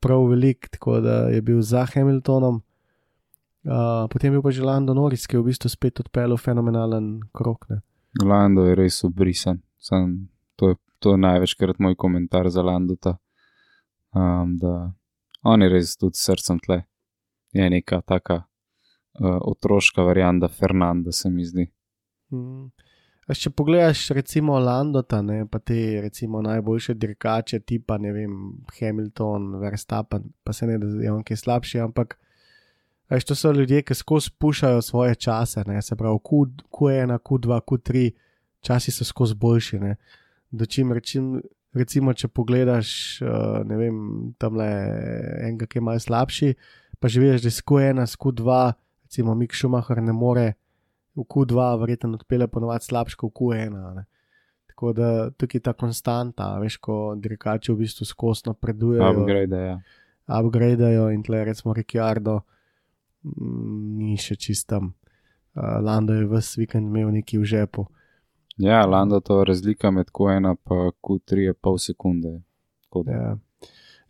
prav velik, tako da je bil za Hamiltonom. Uh, potem je bil pa že Lando Norris, ki je v bistvu spet odpeljal fenomenalen krok. Ne. Lando je res obrisan, Sam, to je to je največkrat moj komentar za Landota. Um, da on je res tudi srcem tle. Je neka taka uh, otroška varianta Fernanda, se mi zdi. Hmm. Če pogledaš, recimo Landota, ne, pa te recimo, najboljše dirkače, tipa vem, Hamilton, Verstappen, pa se ne da je on kaj slabši, ampak veš, to so ljudje, ki skozi pušajo svoje čase, ne, se pravi Q, Q1, Q2, Q3, časi so skozi boljši. Ne da čim rečem, recimo, če pogledaš, uh, ne vem, tam le enega, ki je malo slabši, pa že veš, da je sku ena, sku dva, recimo, Mik Šumahar ne more v Q2, verjetno odpele ponovadi slabši kot v Q1. Ne. Tako da tukaj je ta konstanta, veš, ko dirkači v bistvu skosno napredujejo. Upgradejo. Upgradejo in tle recimo Ricciardo mm, ni še čistam. Uh, Lando je vse vikend imel neki v žepu. Ja, Lando to razlika med Q1 in Q3 je pol sekunde. Ja.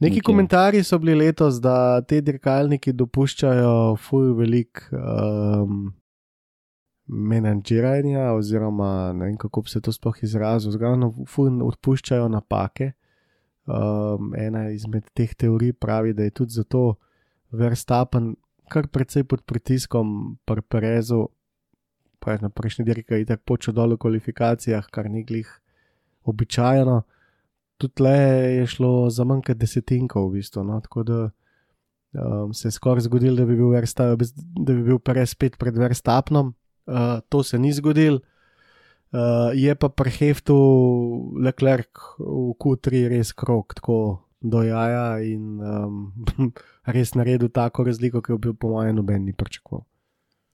Neki okay. komentarji so bili letos, da te dirkalniki dopuščajo fuj velik um, menedžiranja, oziroma ne vem, kako bi se to sploh izrazil, zgolj fuj odpuščajo napake. Um, ena izmed teh teorij pravi, da je tudi zato Verstappen kar precej pod pritiskom pri Perezu pa na prejšnji dirki je tako počel dol v kvalifikacijah, kar ni glih običajno. Tudi le je šlo za manj kot desetinko, v bistvu. No? Tako da um, se je skoraj zgodilo, da bi bil, bi bil Perez spet pred Verstapnom. Uh, to se ni zgodilo. Uh, je pa preheftu Leclerc v Q3 res krok, tako do jaja in um, *laughs* res naredil tako razliko, ki bi po mojem noben ni pričakoval.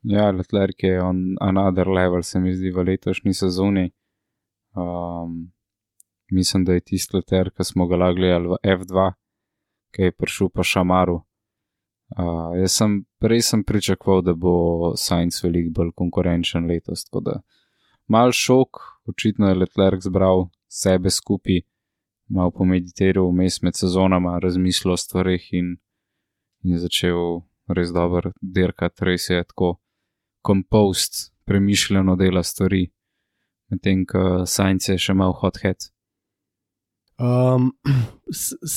Ja, Leclerc je on another level, se mi zdi, v letošnji sezoni. Um, mislim, da je tisti Leclerc, ki smo ga gledali v F2, ki je prišel pa šamaru. Uh, jaz sem res sem pričakoval, da bo Science veliko bolj konkurenčen letos. Mal šok, očitno je Leclerc zbral sebe skupaj, malo pomeditiral vmes med sezonama, razmislil o stvarih in, in začel res dobro dirkati, res je tako kompost, premišljeno dela stvari, medtem ko Science je še malo hot head. Um, *clears throat*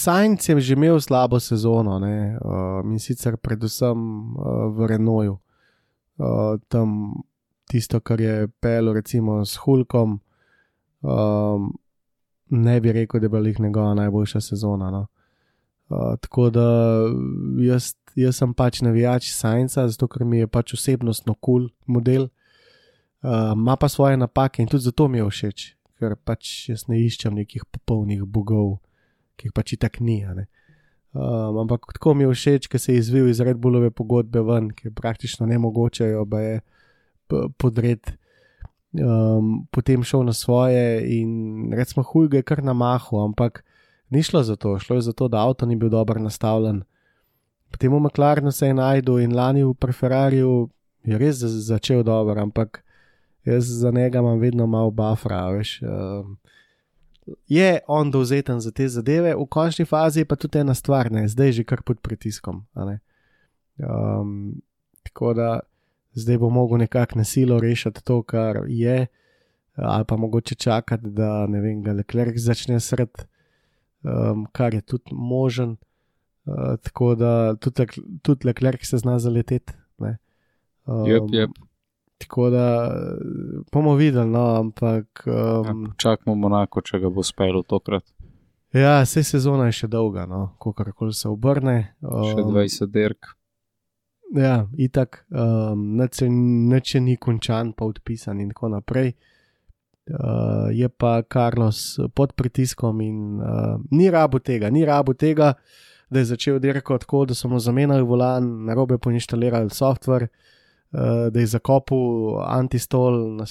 Sajnc je že imel slabo sezono, ne, uh, in sicer predvsem uh, v Renoju. Uh, tam tisto, kar je pelo, recimo s Hulkom, um, ne bi rekel, da je bila njegova najboljša sezona. No. Uh, tako da jaz, jaz sem pač navijač Sajnca, zato ker mi je pač osebnostno kul cool model, uh, ima pa svoje napake in tudi zato mi je všeč ker pač jaz ne iščem nekih popolnih bogov, ki jih pač itak ni. Um, ampak tako mi je všeč, ker se je izvil iz Red Bullove pogodbe ven, ki je praktično ne mogoče jo je podred. Um, potem šel na svoje in recimo hujge kar na mahu, ampak ni šlo za to, šlo je za to, da avto ni bil dobro nastavljen. Potem v McLarenu se je najdel in lani v Preferrariju je res začel dobro, ampak jaz za njega imam vedno malo bufra. Veš, um, je on dovzeten za te zadeve, v končni fazi pa tudi ena stvar, ne, zdaj je že kar pod pritiskom. Um, tako da zdaj bo mogel nekako na silo rešiti to, kar je, ali pa mogoče čakati, da ne vem, da Leclerc začne sred, um, kar je tudi možen. Uh, tako da tudi, tudi Leclerc se zna zaleteti. Um, yep, yep. Tako da bomo videli, no, ampak. Um, ja, čakamo Monako, če ga bo uspelo tokrat. Ja, vse sezona je še dolga, no, kako koli se obrne. Um, še 20 dirk. Ja, itak, um, neče ni končan, pa odpisan in tako naprej. Uh, je pa Carlos pod pritiskom in uh, ni rabo tega, ni rabo tega, da je začel dirkati tako, da so mu zamenjali volan, na robe poinštalirali software uh, da je zakopal antistol na,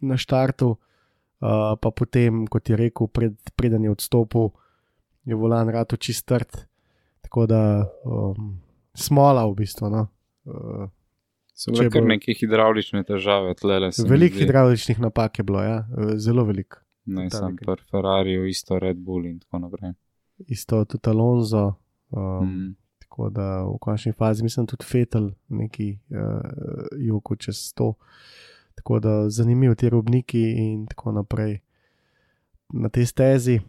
na štartu, uh, pa potem, kot je rekel, pred, preden je odstopil, je volan rado čist trd. Tako da um, smola v bistvu. No. Uh, So bile kar neke hidraulične težave, tlele. Veliko hidrauličnih napak je bilo, ja? zelo veliko. Ne, sem pri Ferrariu, isto Red Bull in tako naprej. Isto tudi Alonso. Um, mm. Tako da v končni fazi mislim tudi Fetel, neki uh, joko čez to. Tako da zanimivi ti robniki in tako naprej na tej stezi.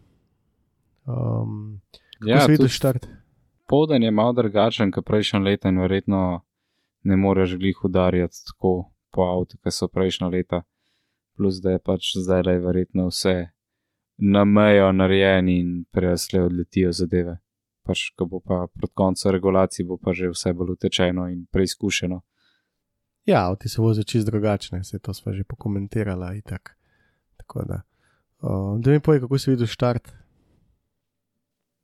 Um, ja, se vidiš štart? Poden je malo drugačen, kot prejšnjo leto in verjetno ne moreš glih udarjati tako po avtu, kot so prejšnjo leta. Plus da je pač zdaj le verjetno vse na mejo narejeni in prejasle odletijo zadeve pač, ko bo pa proti koncu regulacij, bo pa že vse bolj utečeno in preizkušeno. Ja, ti se vozi čist drugačne, se to sva že pokomentirala. Tak. Tako da, uh, da mi povej, kako si videl štart.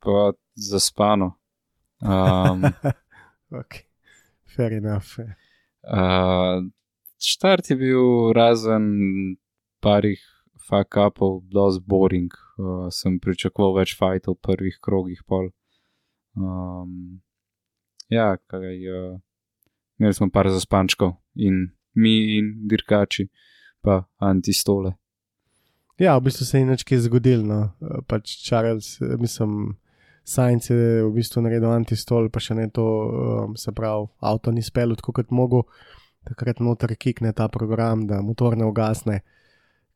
Pa zaspano. Um, *laughs* ok, fair enough. Uh, štart je bil razen parih fuck-upov, dosti boring. Uh, sem pričakoval več fajtov v prvih krogih pol. Um, ja, kaj, uh, imeli smo par zaspančkov in mi in dirkači, pa antistole. Ja, v bistvu se je nekaj zgodilo. No. Pač Charles, mislim, Science je v bistvu naredil antistol, pa še ne to, um, se pravi, avto ni spel tako kot mogo, takrat noter kikne ta program, da motor ne ugasne.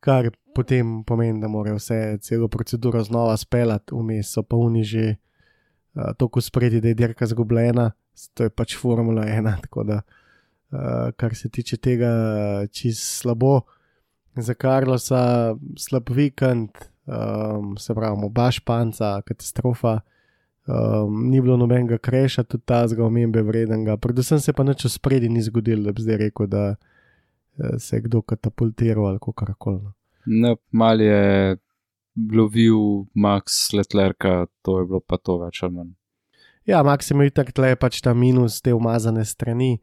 Kar potem pomeni, da mora vse celo proceduro znova speljati, vmes so pa oni že uh, tako spredi, da je dirka zgubljena, to je pač Formula 1. Tako da, uh, kar se tiče tega, čist slabo. Za Karlosa slab vikend, um, se pravi, oba španca, katastrofa. Um, ni bilo nobenega kreša, tudi ta zga omembe vrednega. Predvsem se pa nič v spredi ni zgodilo, da bi zdaj rekel, da eh, se je kdo katapultiral ali kako koli. no. Ne, mal je lovil Max Letlerka, to je bilo pa to več ali manj. Ja, Maksim je tako tle pač ta minus te umazane strani.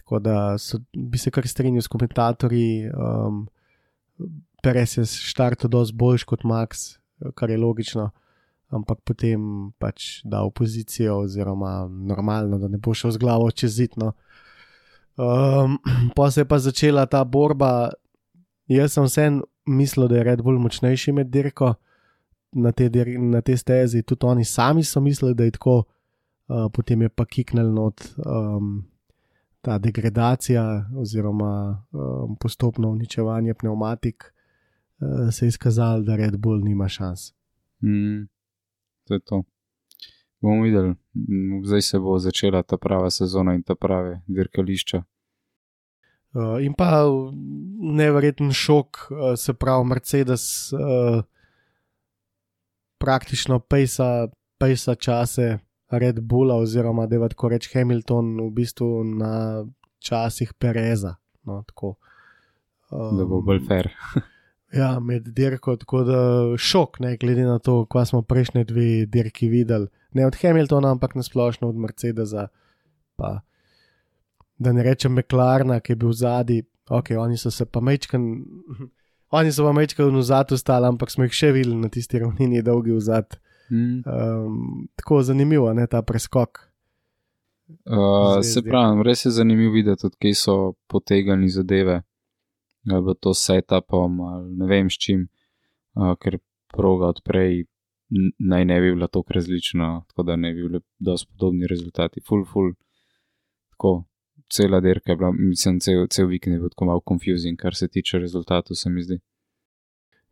Tako da so, bi se kar strinjal s komentatorji. Um, Perez je štartil dosti boljš kot Max, kar je logično, ampak potem pač da v pozicijo, oziroma normalno, da ne bo šel z glavo čez zidno. Um, pa se je pa začela ta borba. Jaz sem vsem mislil, da je Red Bull močnejši med dirko na te, dir na te stezi, tudi oni sami so mislili, da je tako, uh, potem je pa kiknil not. Um, Ta degradacija oziroma um, postopno uničevanje pneumatik uh, se je izkazalo, da Red Bull nima šans. Mm, to je to. Bomo videli, zdaj se bo začela ta prava sezona in ta prave dirkališča. Uh, in pa neverjeten šok, uh, se pravi, Mercedes uh, praktično pejsa, pejsa čase Red Bulla, oziroma da je tako reč Hamilton v bistvu na časih Pereza. No, tako. um, Da bo bolj fair. *laughs* Ja, med dirko, tako da šok, ne, glede na to, kaj smo prejšnje dve dirki videli. Ne od Hamiltona, ampak nasplošno od Mercedesa. Pa, da ne rečem McLarena, ki je bil zadnji, ok, oni so se pa mečkan, *laughs* oni so pa mečkan v zadju stali, ampak smo jih še videli na tisti ravnini, dolgi v zadju. Mm. Um, tako zanimivo, ne ta preskok. Uh, se pravi, res je zanimivo videti, odkje so potegali zadeve. Ali bilo to setupom ali ne vem s čim, uh, ker proga odprej naj ne bi bila tako različna, tako da ne bi bili dosti podobni rezultati. Full, full, tako, cela dirka je bila, mislim, cel, cel vikend je bil tako malo confusing, kar se tiče rezultatov, se mi zdi.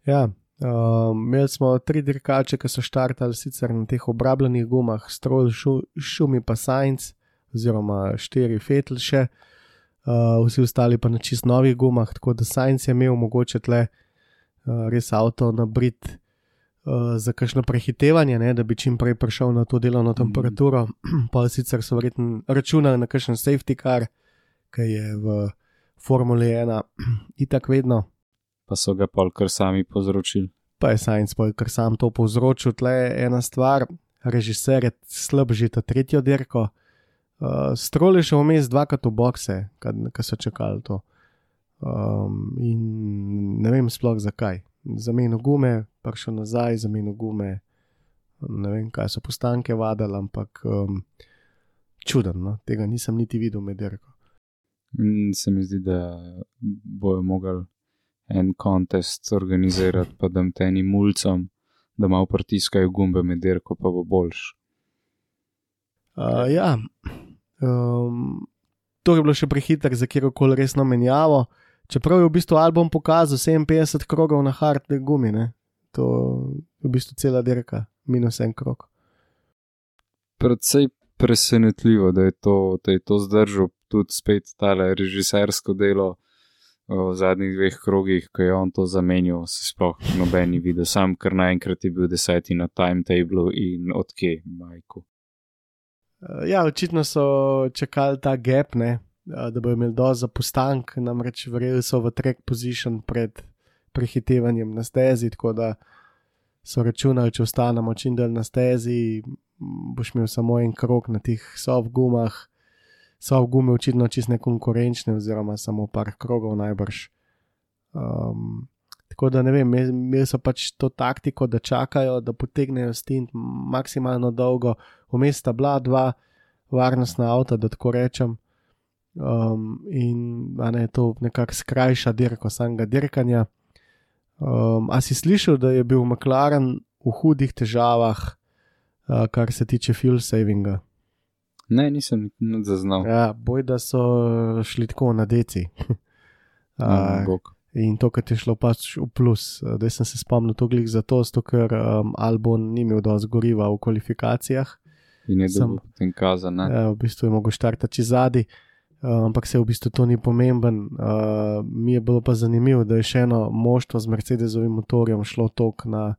Ja, um, imeli smo tri dirkače, ki so štartali sicer na teh obrabljenih gumah, stroj, šu, šumi pa Science, oziroma štiri Fetel še, uh, vsi ostali pa na čist novih gumah, tako da Science je imel mogoče tle uh, res avto nabrit. Uh, za kakšno prehitevanje, ne, da bi čim prej prišel na to delovno temperaturo, *clears throat* pa sicer so verjetno računali na kakšen safety car, ki je v Formuli 1 *clears throat* itak vedno, Pa so ga pol kar sami povzročili. pa je Science Boy, ker sam to povzročil. Tle je ena stvar, režiser je slab že ta tretjo dirko. Uh, Strol je šel vmes dvakrat v bokse, ki so čakali to. Um, in ne vem sploh zakaj. Zamenil gume, prišel nazaj, zamenil gume. Ne vem, kaj so postanke vadili, ampak um, čuden, no? tega nisem niti videl med dirko. In se mi zdi, da bojo mogli en kontest organizirati, pa da tem enim mulcem, da malo pritiskajo gumbe med dirko, pa bo boljš. Uh, ja, um, to je bilo še prehiter za kjerkoli resno menjavo. Čeprav je v bistvu album pokazal 57 krogov na hardne gumine, to je v bistvu cela dirka, minus en krog. Predvsej presenetljivo, da je to, da je to zdržal tudi spet tale režisersko delo v zadnjih dveh krogih, ko je on to zamenjal, se sploh noben ni videl, sam kar naenkrat je bil deseti na timetablu in odkje, majku. Uh, ja, očitno so čakali ta gap, ne, uh, da bodo imeli dovolj za postank, namreč verjeli so v track position pred prehitevanjem na stezi, tako da so računali, če ostanemo čim dalj na stezi, boš imel samo en krok na teh soft gumah. Soft gume očitno čist nekonkurenčne, oziroma samo par krogov najbrž. Um, tako da ne vem, imeli so pač to taktiko, da čakajo, da potegnejo stint maksimalno dolgo, vmes sta bila dva varnostna avta, da tako rečem. Um, in ne to nekako skrajša dirko samega dirkanja. Um, a si slišal, da je bil McLaren v hudih težavah, uh, kar se tiče fuel savinga? Ne, nisem zaznal. Ja, boj, da so šli tako na deci. *laughs* Uh, bog. in to, kar je šlo pač v plus. Zdaj sem se spomnil to glih zato ker um, Albon ni imel dovolj goriva v kvalifikacijah. In je dobil potem kazan. Ja, v bistvu je mogel štartati zadaj, uh, ampak se v bistvu to ni pomemben. Uh, mi je bilo pa zanimivo, da je še eno moštvo z Mercedesovim motorjem šlo tok na,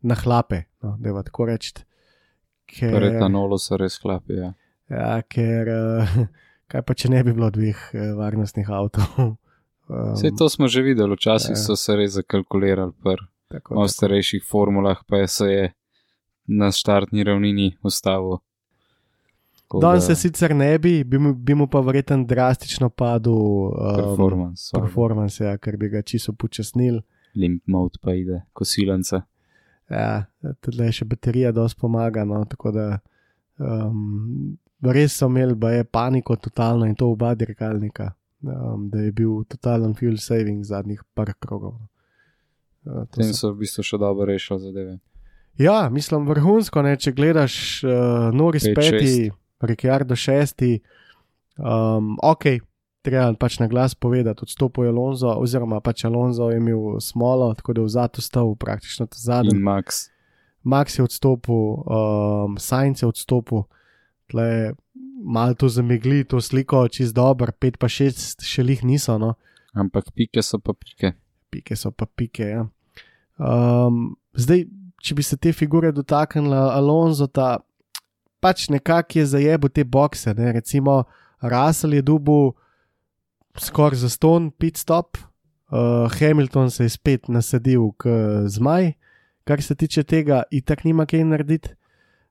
na hlape, no, da je tako reči. ker, Pri etanolu so res klapi. Ja. ja, ker uh, kaj pa če ne bi bilo dveh uh, varnostnih avtov. *laughs* Um, Vse to smo že videli, včasih ja. so se res zakalkulirali, pri starejših formulah pa je se je na štartni ravnini ustavil. Danes da se sicer ne bi, bi mu, bi mu pa verjetno drastično padel um, Performance. sorry. performance ja, ker bi ga čisto počasnil. Limp mode pa ide, kosilence. Ja, tudi še baterija dosti pomaga. No, tako da um, res so imeli, da je paniko totalno in to oba dirkalnika, um, da je bil totalen fuel saving zadnjih par krogov. Uh, to Tem so v bistvu še dobro rešili zadeve. Ja, mislim, vrhunsko, ne, če gledaš uh, Noris Pet, peti, Ricciardo šesti, um, ok, treba pač na glas povedati, odstopil je Alonso, oziroma pač Alonso je imel smolo, tako da je v zadu stal praktično ta zadnji. In Max, Max je odstopil, um, Sainz je odstopil, tle malo to zamegli, to sliko čist dobro, pet pa šest še jih niso, no, ampak pike so pa pike. pike so pa pike. Ja. Um, zdaj, če bi se te figure dotaknila Alonso, ta pač nekako je zajebo te bokse, ne? recimo Russell je dubu skoraj za ston, pit stop, uh, Hamilton se je spet nasadil k zmaj, kar se tiče tega, itak nima kaj narediti.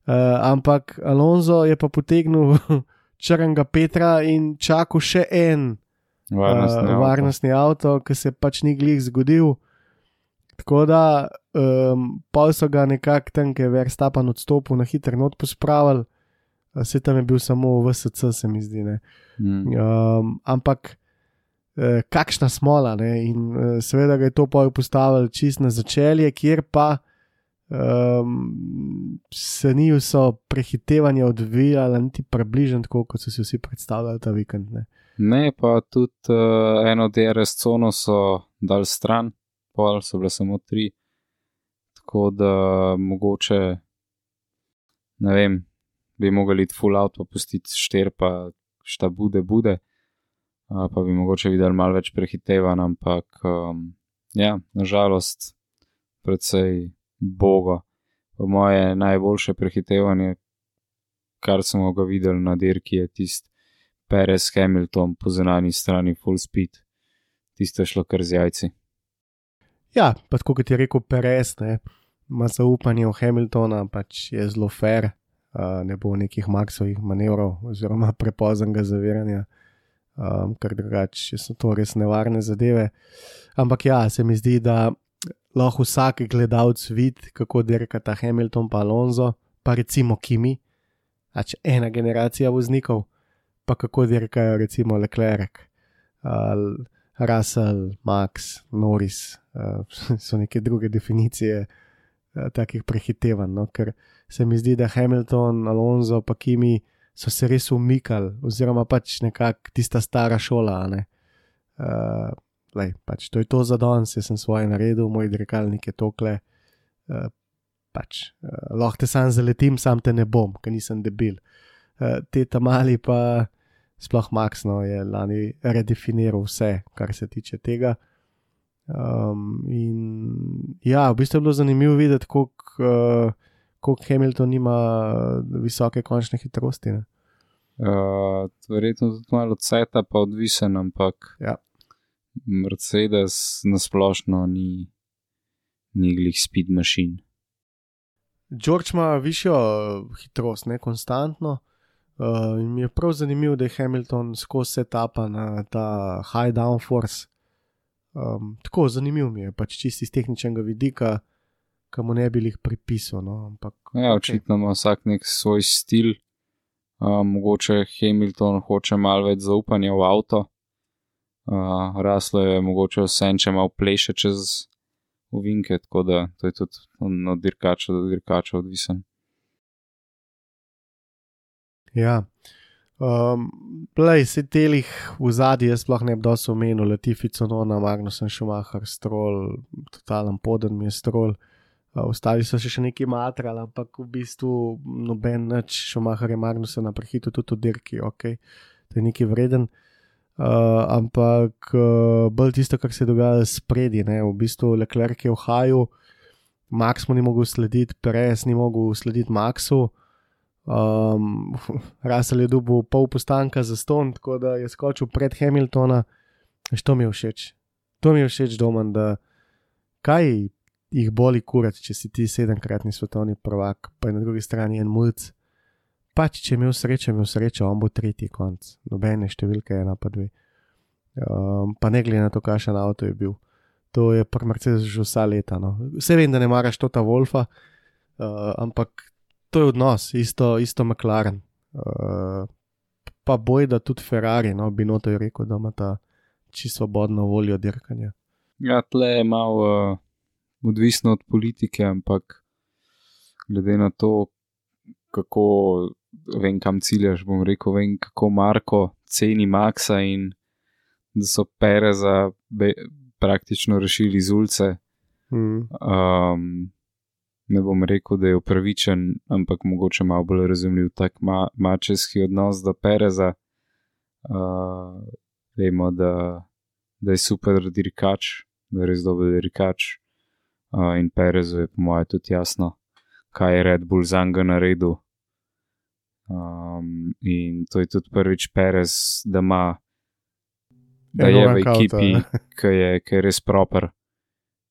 Uh, ampak Alonso je pa potegnil *laughs* črnega Petra in čakal še en Varnostni uh, avto. varnostni avto, ki se pač ni glih zgodil. Tako da, um, pa so ga nekako tam, ki je Verstappen odstopil, na hiter not pospravili, se tam je bil samo VSC, se mi zdi. Ne. Um, ampak eh, kakšna smola, ne? in eh, seveda ga je to pol postavili čist na začelje, kjer pa um, se ni vso prehitevanje odvijalo, niti približno tako, kot so si vsi predstavljali ta vikend. Ne? Ne, pa tudi uh, eno DRS cono so dal stran, pol so bile samo tri. Tako da mogoče, ne vem, bi mogli iti full out, pa pustiti štir, pa šta bude, bude. Uh, pa bi mogoče videli malo več prehitevanj, ampak um, ja, nažalost, predvsej bogo. Po moje najboljše prehitevanje, kar smo ga videli na dirki, je tisto. Perez Hamilton po zunanji strani full speed, tisto je šlo kar z jajci. Ja, pa kot je rekel Perez, ne, ima zaupanje v Hamiltona, pač je zelo fair, uh, ne bo nekih maksovih manevrov oziroma *laughs* prepoznega zaviranja, um, ker drugače so to res nevarne zadeve. Ampak ja, se mi zdi, da lahko vsak gledalec vidi, kako dirka ta Hamilton pa Alonso, pa recimo Kimi, pač ena generacija voznikov, pa kako dirkajo recimo Leclerc. Uh, Russell, Max, Norris, uh, *laughs* so neke druge definicije uh, takih prehitevanj. No? Ker se mi zdi, da Hamilton, Alonso, pa Kimi so se res umikali, oziroma pač nekako tista stara šola. ne. Uh, lej, pač to je to za danes, jaz sem svoje naredil, moj dirkalnik je tokle. Uh, pač, uh, lahko te sam zaletim, sam te ne bom, ker nisem debil. Uh, te tam mali pa sploh Max no, je lani redefiniral vse, kar se tiče tega. Um, in ja, v bistvu je bilo zanimivo videti, koliko uh, Hamilton ima visoke končne hitrosti. Ne? Uh, verjetno tudi malo od seta, pa odvisen, ampak Ja. Mercedes nasplošno ni, ni glih speed machine. George ima višjo uh, hitrost, ne konstantno. Uh, in mi je prav zanimivo, da je Hamilton skozi setapa na ta high downforce. Um, tako zanimivo mi je, pač čisti iz tehničnega vidika, ki mu ne bi jih pripisal. No, ampak, Ja, očitno ima vsak nek svoj stil. Uh, mogoče Hamilton hoče malo več zaupanja v avto. Uh, raslo je mogoče vse, če malo pleše čez uvinke, tako da to je tudi od dirkača do dirkača odvisen. Ja. Um, Plej, se telih v zadnji, jaz sploh ne bi dosto omenil, Latifi Conona, Magnusen Schumacher, Stroll, totalen poden mi je Stroll. Uh, ostali so še, še neki matrali, ampak v bistvu noben nič, Schumacher je Magnusena prehitil tudi v dirki, ok, to je neki vreden. Uh, ampak uh, bolj tisto, kar se je dogajalo spredi, ne? v bistvu Leclerc je v haju, Max mu ni mogel slediti, Perez ni mogel slediti Maxu. Um, *laughs* Rasel je dobil pol postanka za ston, tako da je skočil pred Hamiltona. Što mi je všeč? To mi je všeč doma, da kaj jih boli kurati, če si ti sedemkratni svetovni prvak, pa je na drugi strani en mulj. Pač, če je imel srečo, imel srečo, on bo tretji konc, nobene številke, ena pa dve. Um, pa ne glede na to, kakšen avto je bil. To je pri Mercedes že vsa leta. No. Vse vem, da ne maraš to ta Wolfa, uh, ampak to je odnos, isto, isto McLaren. Uh, pa boj, da tudi Ferrari, no, bi noto je rekel, da ima ta čisto svobodno voljo dirkanja. Ja, tle je malo uh, odvisno od politike, ampak glede na to, kako vem, kam ciljaš, bom rekel, vem, kako Marko ceni Maxa in da so pere za be, praktično rešili iz ulice. Mm. Um, ne bom rekel, da je upravičen, ampak mogoče malo bolj razumljiv tak ma mačeski odnos do Pereza. Uh, vemo, da, da je super dirkač, da je res dober dirkač. Uh, in Perezu je po mojem tudi jasno, kaj je Red Bull za njega naredil. Um, in to je tudi prvič Perez, da ima. Da je v ekipi, ki je, ki je res proper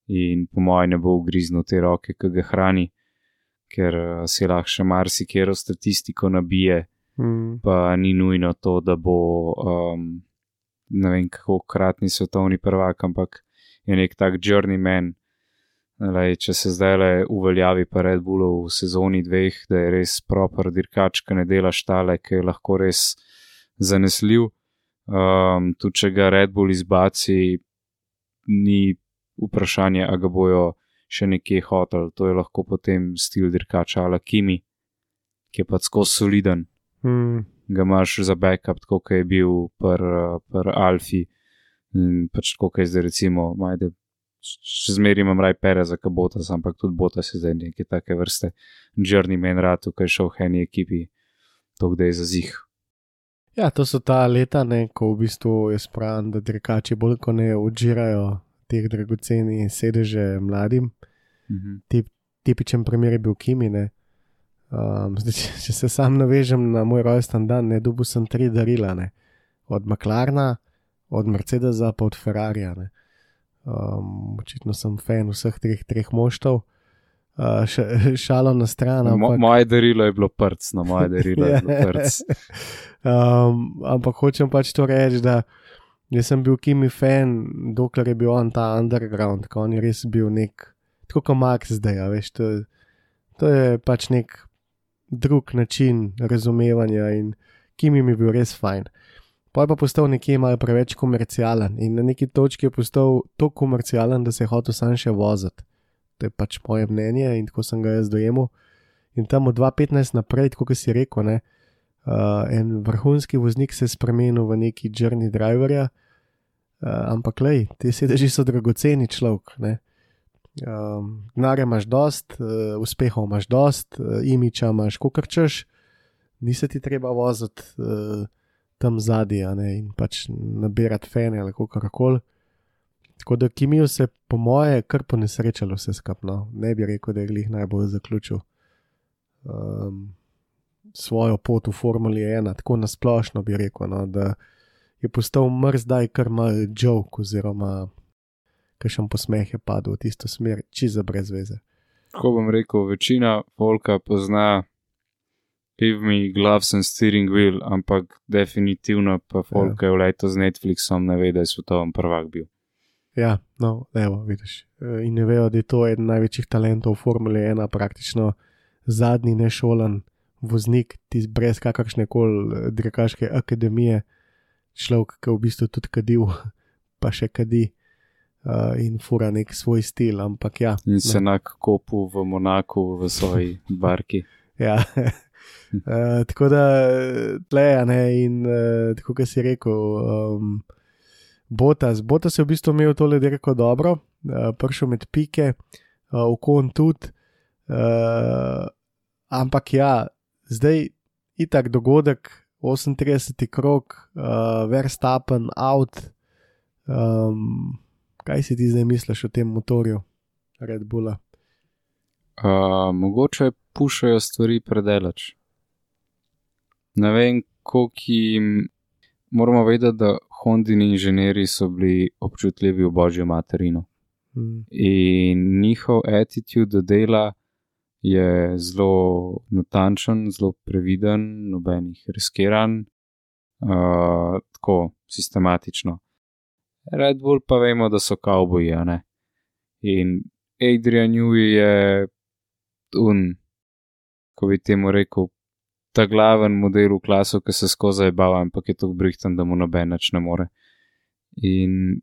in po mojem ne bo ugriznil te roke, ki ga hrani, ker uh, si lahko še marsikero statistiko nabije, Mm. pa ni nujno to, da bo um, ne vem kako kratni svetovni prvak, ampak je nek tak journeyman. Lej, če se zdaj le uveljavi pa Red Bull v sezoni dveh, da je res proper dirkač, ki ne dela štale, ki je lahko res zanesljiv. Um, tudi če ga Red Bull izbaci, ni vprašanje, a ga bojo še nekje hotel. To je lahko potem stil dirkača ala Kimi, ki je pa skozi soliden. Mm. Ga imaš za backup, tako kot je bil pr, pr Alfi in pač tako, kot je zdaj recimo, majde. Še zmeraj imam raj pere za kabotas, ampak tudi bota se zdaj neke take vrste journeyman ratu, ki je šel v eni ekipi, to kde je za zih. Ja, to so ta leta, ne, ko v bistvu je spravljen, da dirkači bolj kot ne odžirajo teh dragoceni sedeže mladim. Mhm. Tip, tipičen primer je bil Kimi. Ne. Um, zdaj, če, če se sam navežem na moj rojsten dan, ne dobil sem tri darila, ne. od McLarna, od Mercedesa, pa od Ferrarija. ne. Um, očitno sem fan vseh treh, treh moštov. Uh, š, šalo na stran. Mo, ampak- moje darilo je bilo prc, no moje darilo je bilo *laughs* prc. um, ampak hočem pač to reči, da jaz sem bil Kimi fan, dokler je bil on ta underground, ko on je res bil nek, tako kot Max zdaj, veš, to, to je pač nek drug način razumevanja in Kimi mi je bil res fajn. Pa je pa postal nekje malo preveč komercialen in na neki točki je postal tako komercialen, da se je hotel sam še voziti. To je pač moje mnenje in tako sem ga jaz dojemal. In tam od 2015 naprej, kot si rekel, ne, uh, en vrhunski voznik se je spremenil v neki journey driverja, uh, ampak lej, te sedeži so dragoceni človek. ne. Um, Denarja imaš dost, uh, uspehov imaš dost, uh, imiča imaš, ko krčeš, ni se ti treba voziti uh, tam ne, in pač nabirati fene ali kako koli. Tako da Kimijo se, po moje, kar po nesrečalo vse skupno. Ne bi rekel, da je glih najbolj zaključil um, svojo pot v Formuli 1, tako nasplošno bi rekel, no, da je postal mrz, zdaj kar mal joke, oziroma kakšen posmeh je padel v tisto smer, čiza brez veze. Tako bom rekel, večina folka pozna Give me gloves and steering wheel, ampak definitivno pa folka je v leto z Netflixom ne ve, da je svetovni prvak bil. Ja, no, evo, vidiš. E, In ne vejo, da je to eden največjih talentov v Formuli 1, praktično zadnji nešolan voznik, tisti brez kakršne koli dirkaške akademije, človek, ki v bistvu tudi kadil, *laughs* pa še kadi uh, in fura nek svoj stil, ampak ja. In se enak kopu v Monaku v svoji *laughs* barki. Ja. Uh, tako da, tleja ne, in uh, tako kot si rekel, um, Botas, Botas je v bistvu imel tole dirko dobro, uh, prišel med pike, uh, okon tudi, uh, ampak ja, zdaj itak dogodek, 38. krok, uh, Verstappen out. Um, kaj si ti zdaj misliš o tem motorju Red Bulla? Uh, mogoče pušajo stvari predelač. ne vem, koliko jim. Moramo vedeti, da Hondini inženirji so bili občutljivi v božjo materino. Mm. In njihov attitude do dela je zelo natančen, zelo previden, nobenih riskiran, uh, tako sistematično. Red Bull pa vemo, da so kavboji, a ne. In Adrian Newey je un, ko bi temu rekel, ta glaven model v klasu, ki se skozi zabava, ampak je tako brihten, da mu noben več ne more. In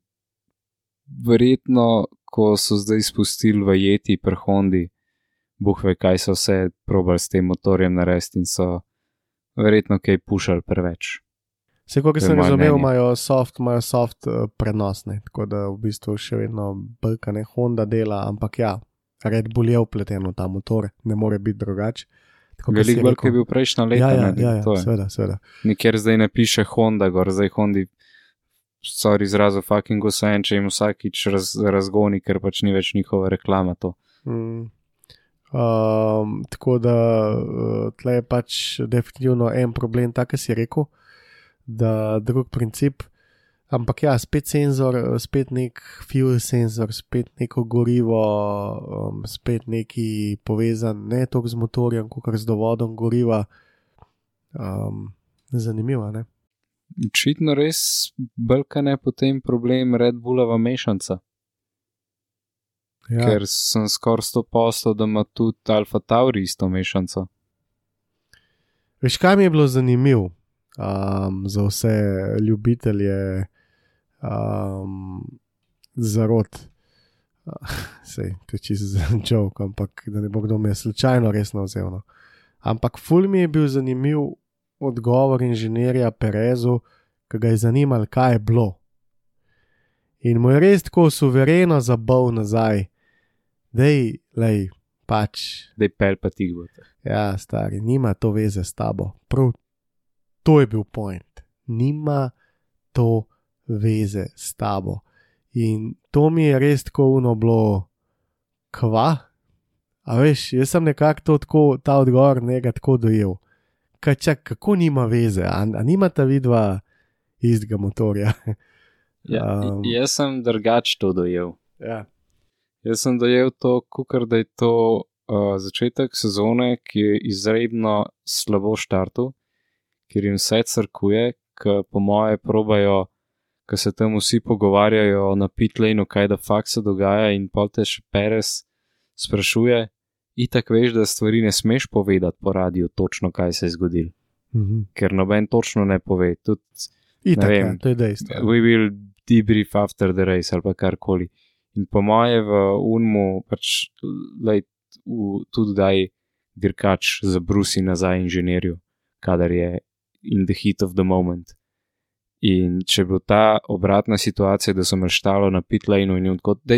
verjetno, ko so zdaj spustili v jeti pri Hondi, boh ve, kaj so vse probali s tem motorjem narediti in so verjetno kaj pušali preveč. Vse, kot sem razumel, imajo soft, imajo soft uh, prenosne, tako da v bistvu še vedno brka ne Honda dela, ampak ja, Red Bull je upleten v ta motor, ne more biti drugače. Veliko bolj, kot je bil prejšnja leta. Ja, ja, ne, ja, ja to je. seveda, seveda. Nikjer zdaj ne piše Honda, gor zdaj Hondi. Sorry, izrazu fucking usajen, če jim vsakič raz, razgoni, ker pač ni več njihova reklama. To. Mm. Um, tako da uh, tle je pač definitivno en problem, tako si rekel, da drug princip. Ampak ja, spet senzor, eh, spet nek fuel senzor, spet neko gorivo, um, spet neki povezan, ne toliko z motorjem, kot z dovodom goriva. Um, zanimivo, ne? Očitno res brkane potem problem Red Bullova mešanca, Ja, ker sem skoraj 100 postov, da ima tudi Alfa Tauri isto mešanco. Veš, kaj mi je bilo zanimivo um, za vse ljubitelje um, zarod. *laughs* Sej, to je čisto *laughs* joke, ampak da ne bo kdo me slučajno resno vzel. No. Ampak ful mi je bil zanimiv odgovor inženirja Perezu, ki ga je zanimalo, kaj je bilo. In mu je res tako suvereno zabal nazaj, da je, lej, pač da je pel pa tih bo. Ja, stari, nima to veze s tabo. Prav to je bil point. Nima to veze s tabo. In to mi je res tako uno bilo, kva. A veš, jaz sem nekako to tako, ta odgovor njega tako dojel. Kaj čak, kako nima veze, a, a nima ta vidva istega motorja. Ja, *laughs* Um. jaz sem drugače to dojel. ja. Jaz sem dojel to, kukar, da je to uh, začetek sezone, ki je izredno slabo štartu, ker jim vse crkuje, ki po moje probajo, ki se tam vsi pogovarjajo na pitlejnu, kaj da fakt se dogaja in polte še Perez sprašuje. Itak veš, da stvari ne smeš povedati po radiju, točno kaj se je zgodilo, Mhm. ker noben točno ne pove. Tudi Itak, vem. ja, to je dejstvo. we will debrief after the race ali pa karkoli. In po moje v Unmu pač lej, v, tudi daj dirkač zabrusi nazaj inženirju, kadar je in the heat of the moment. In če bo ta obratna situacija, da so me štalo na pit laneu in tako, da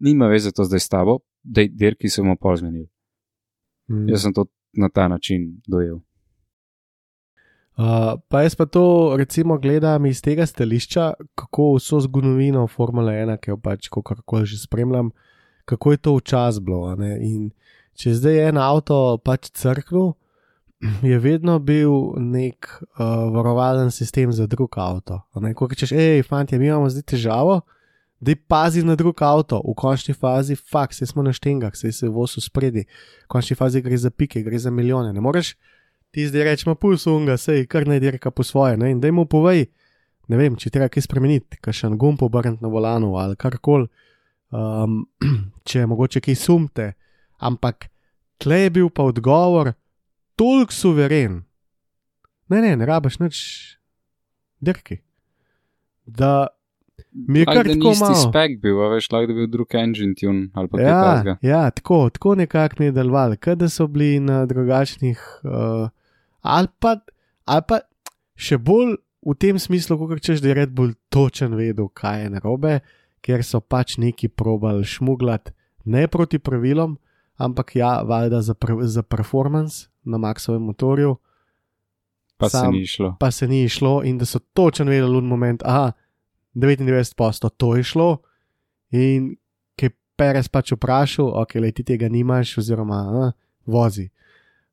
nima veze to zdaj s tabo, da dirki se bomo pozmenili. Mhm. Jaz sem to na ta način dojel. Uh, pa jaz pa to recimo gledam iz tega stališča, kako vso zgodovino Formule 1, ki jo pač kako že spremljam, kako je to včasih bilo. In če je zdaj en avto pač crknil, *clears throat* je vedno bil nek uh, varovalen sistem za drug avto. Ko rečeš, hej, fanti, mi imamo zdaj težavo, da pazi na drug avto, v končni fazi, fakt, se smo na štengah, se je vosil spredi, v končni fazi gre za pike, gre za milijone. Ne moreš ti zdaj rečemo, pulsunga, sej, kar naj dirka po svoje. Ne? In da mu povej, ne vem, če treba kaj spremeniti, kakšen gumb obrniti na volanu ali karkoli, um, *clears throat* če mogoče kaj sumte. Ampak tle je bil pa odgovor toliko suveren. Ne, ne, ne rabaš nič dirki. Da mi je kar Ali da tako isti malo. spek bil, a veš, lahko da bi bil drug engine tune ali pa kaj Ja, takega. ja, tako, tako nekako mi je delovalo, kot da so bili na drugačnih, uh, ali, pa, ali pa še bolj v tem smislu, kot češ, da je Red Bull točen vedel, kaj je narobe, ker so pač neki probali šmuglati ne proti pravilom, ampak ja, valjda za, pre, za performance na Maxovem motorju, Pa se Sam- ni šlo. pa se ni šlo in da so točen vedeli v moment, aha, 99% to je šlo. In ki je Perez pač vprašal, ok, le ti tega nimaš, oziroma a, vozi.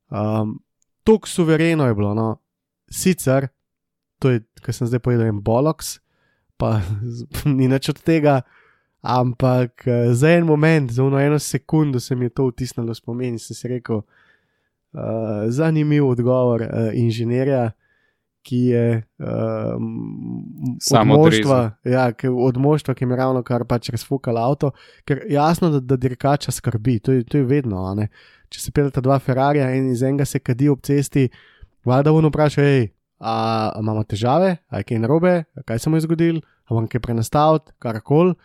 Um, Tuk suvereno je bilo, no. sicer, to je, kar sem zdaj povedal, en boloks, pa *laughs* ni nič od tega, ampak uh, za en moment, za eno sekundo se mi je to vtisnilo spomin in sem si rekel, uh, zanimiv odgovor uh, inženirja. Ki je Samo od moštva, ja, od moštva, ki je ravno kar pač razfukal avto, ker jasno, da, da dirkača skrbi, to je, to je vedno. ne. Če se peleta dva Ferrarija in iz enega se kadi ob cesti, vlada vno vpraša, hej, a, a imamo težave, a je kaj narobe, kaj se mu je zgodil, a vam kaj prenastaviti, karkoli.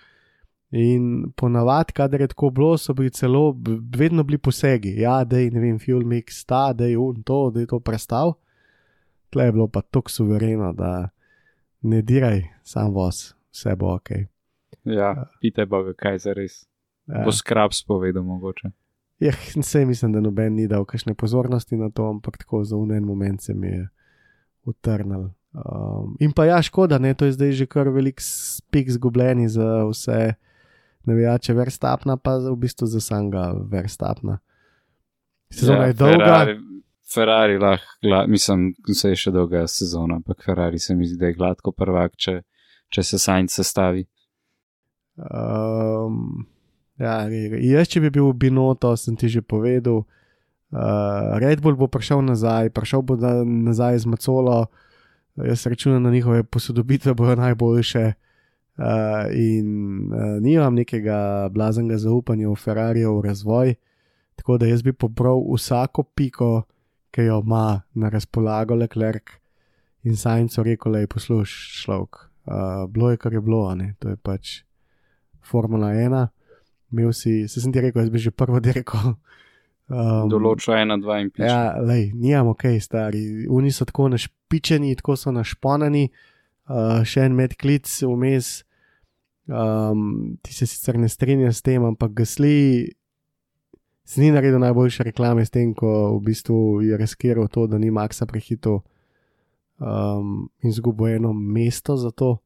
In ponavadi, kadar je tako bilo, so bili celo, vedno bili posegi, ja, da je, ne vem, fuel mix, ta, da je un to, da je to prestal. Tle je bilo pa tako suvereno, da ne diraj, sam voz, vse bo ok. Ja, pitaj Boga, kaj za res. Ja. Bo skrab spovedal mogoče. Ja, vse mislim, da noben ni dal kakšne pozornosti na to, ampak tako za unen moment se mi je utrnil. Um, in pa ja, škoda, ne, to je zdaj že kar velik spik zgubljeni za vse navijače Verstapna, pa v bistvu za samega Verstapna. Sezona ja, je dolga. Ferrari, Ferrari lahko, gla, mislim, se je še dolga sezona, ampak Ferrari se mi zdi, da je gladko prvak, če, če se Sainz sestavi. Um, ja, jaz, če bi bil Binoto, sem ti že povedal. Uh, Red Bull bo prišel nazaj, prišel bo na, nazaj z Macolo, jaz računam na njihove posodobitve, bodo najboljše. Uh, in uh, nimam nekega blaznega zaupanja v Ferrari, v razvoj, tako da jaz bi pobral vsako piko, ki jo ima na razpolago Leclerc in Sajenco rekel, da je posluš človek. Uh, bilo je, kar je bilo, ne, to je pač Formula 1. Imel si, se sem ti rekel, jaz bi že prvo dirko. Um, Določa ena, dva in pet. Ja, lej, nijamo kaj, stari. Oni so tako našpičeni, tako so našponani, uh, še en medklic vmes. Um, ti se sicer ne strinjaš s tem, ampak gasli si ni naredil najboljše reklame s tem, ko v bistvu je riskiral to, da ni Maxa prehitil um, in izgubil eno mesto za to.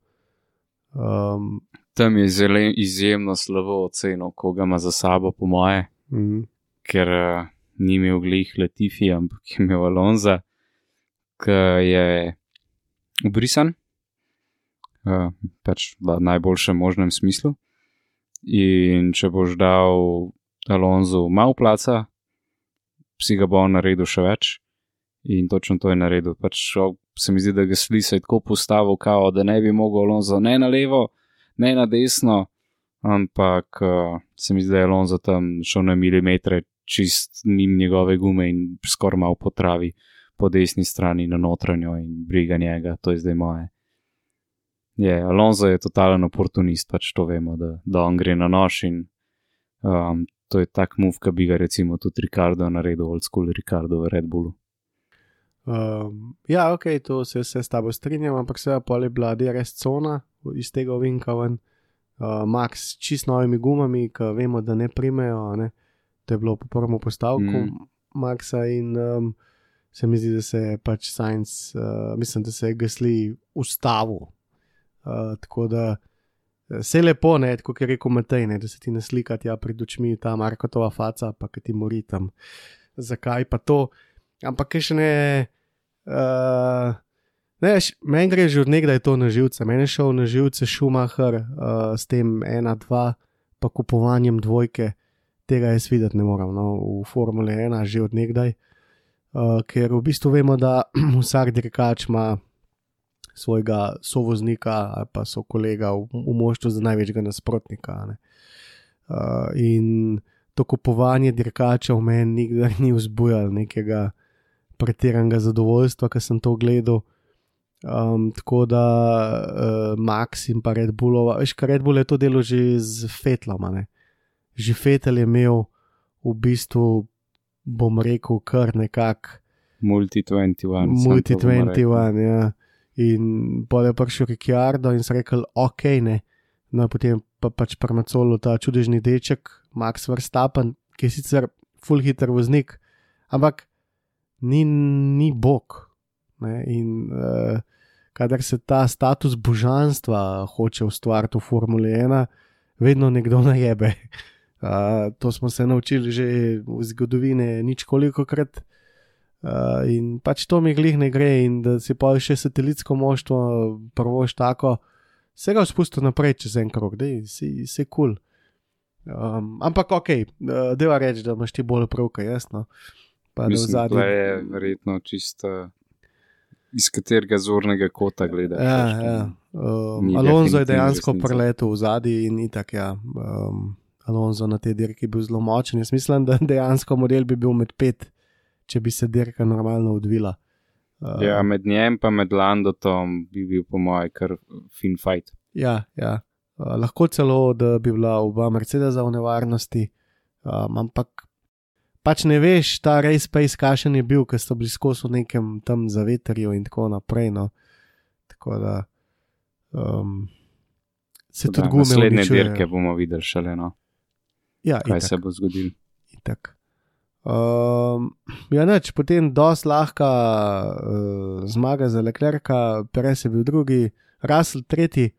Um, Tam je zelo izjemno slabo oceno, koga ima za sabo, po moje, mm, ker uh, ni imel glih Latifi, ampak je imel Alonza, ki je ubrisan, uh, pač v najboljšem možnem smislu. In če boš dal Alonzu malo placa, si ga bo naredil še več. In točno to je naredil. Pač se mi zdi, da ga sli se je tako postavil, kao, da ne bi mogel Alonso ne na levo, ne na desno, ampak uh, se mi zdi, da je Alonso tam šel na milimetre, čist nim njegove gume in skoraj malo po travi, po desni strani na notranjo in briga njega, to je zdaj moje. Je, Alonso je totalen oportunist, pač to vemo, da, da on gre na nož in um, to je tak move, ki bi ga recimo tudi Ricardo naredil, old school Ricardo v Red Bullu. Um, ja, ok, to se vse s tabo strinjam, ampak seveda pol je bila DRS cona iz tega ovinka ven, uh, Max s čist novimi gumami, ki vemo, da ne primejo, ne? to je bilo po prvem postavku Mm. Maxa in um, se mi zdi, da se je pač Science, uh, mislim, da se je Gasli ustavil. Uh, tako da vse lepo, ne, kot je rekel Matej, ne, da se ti ne slika tja pred očmi ta Markotova faca, pa ki ti mori tam. Zakaj pa to? Ampak še ne. Uh, ne, š- meni gre že od nekdaj to na živce. Meni je šel na živce Schumacher uh, s tem 1-2, pa kupovanjem dvojke. Tega jaz videti ne morem no, v Formule 1 že od nekdaj. Uh, ker v bistvu vemo, da *clears throat* vsak dirkač ima svojega sovoznika ali pa so kolega v, v moštvu za največjega nasprotnika. Uh, in to kupovanje dirkačev meni nikdar ni vzbujalo nekega pretiranega zadovoljstva, ker sem to gledal. Um, tako da uh, Max in pa Red Bullova, veš, kaj Red Bull je to delo že z Fetlom. Že Fetel je imel v bistvu, bom rekel, kar nekako Multi-21. Multi-21, ja. In pol je prišel Ricciardo in so rekel, ok, ne. No, potem pa pač prmacolo ta čudežni deček, Max Verstappen, ki je sicer full hitter voznik, ampak ni, ni bog. Ne? In uh, kadar se ta status božanstva hoče ustvariti v Formuli 1, vedno nekdo najebe. *laughs* Uh, to smo se naučili že v zgodovini, nič koliko krat. Uh, in pač to mi glih ne gre, in da si pa še satelitsko moštvo, prvoš tako, se ga spustil naprej čez en krog, da si, kul. Cool. Um, ampak ok, uh, deva reči, da imaš ti bolj prav, kaj jaz. No. Pa Mislim, da je verjetno čisto iz katerega zornega kota gledaš. Ja, veš, ja. Um, Alonso je dejansko preletel v zadnji in itak, ja. Um, Alonso na tej dirki bil zelo močen. Jaz mislim, da dejansko model bi bil med pet, če bi se dirka normalno odvila. Uh, Ja, med njem pa med Landotom bi bil po mojem kar fin fight. ja, ja. Uh, lahko celo, da bi bila oba Mercedesa v nevarnosti, um, ampak pač ne veš, ta race pace, kakšen je bil, ker so bili skozi v nekem tam zavetrju in tako naprej. No. Tako da um, se tudi gume Naslednje uničujejo. dirke bomo videli šele, no, Ja, kaj itak, se bo zgodilo. itak. Um, ja, neč, potem dosti lahka uh, zmaga za Leclerca, Perez je bil drugi, Russell tretji.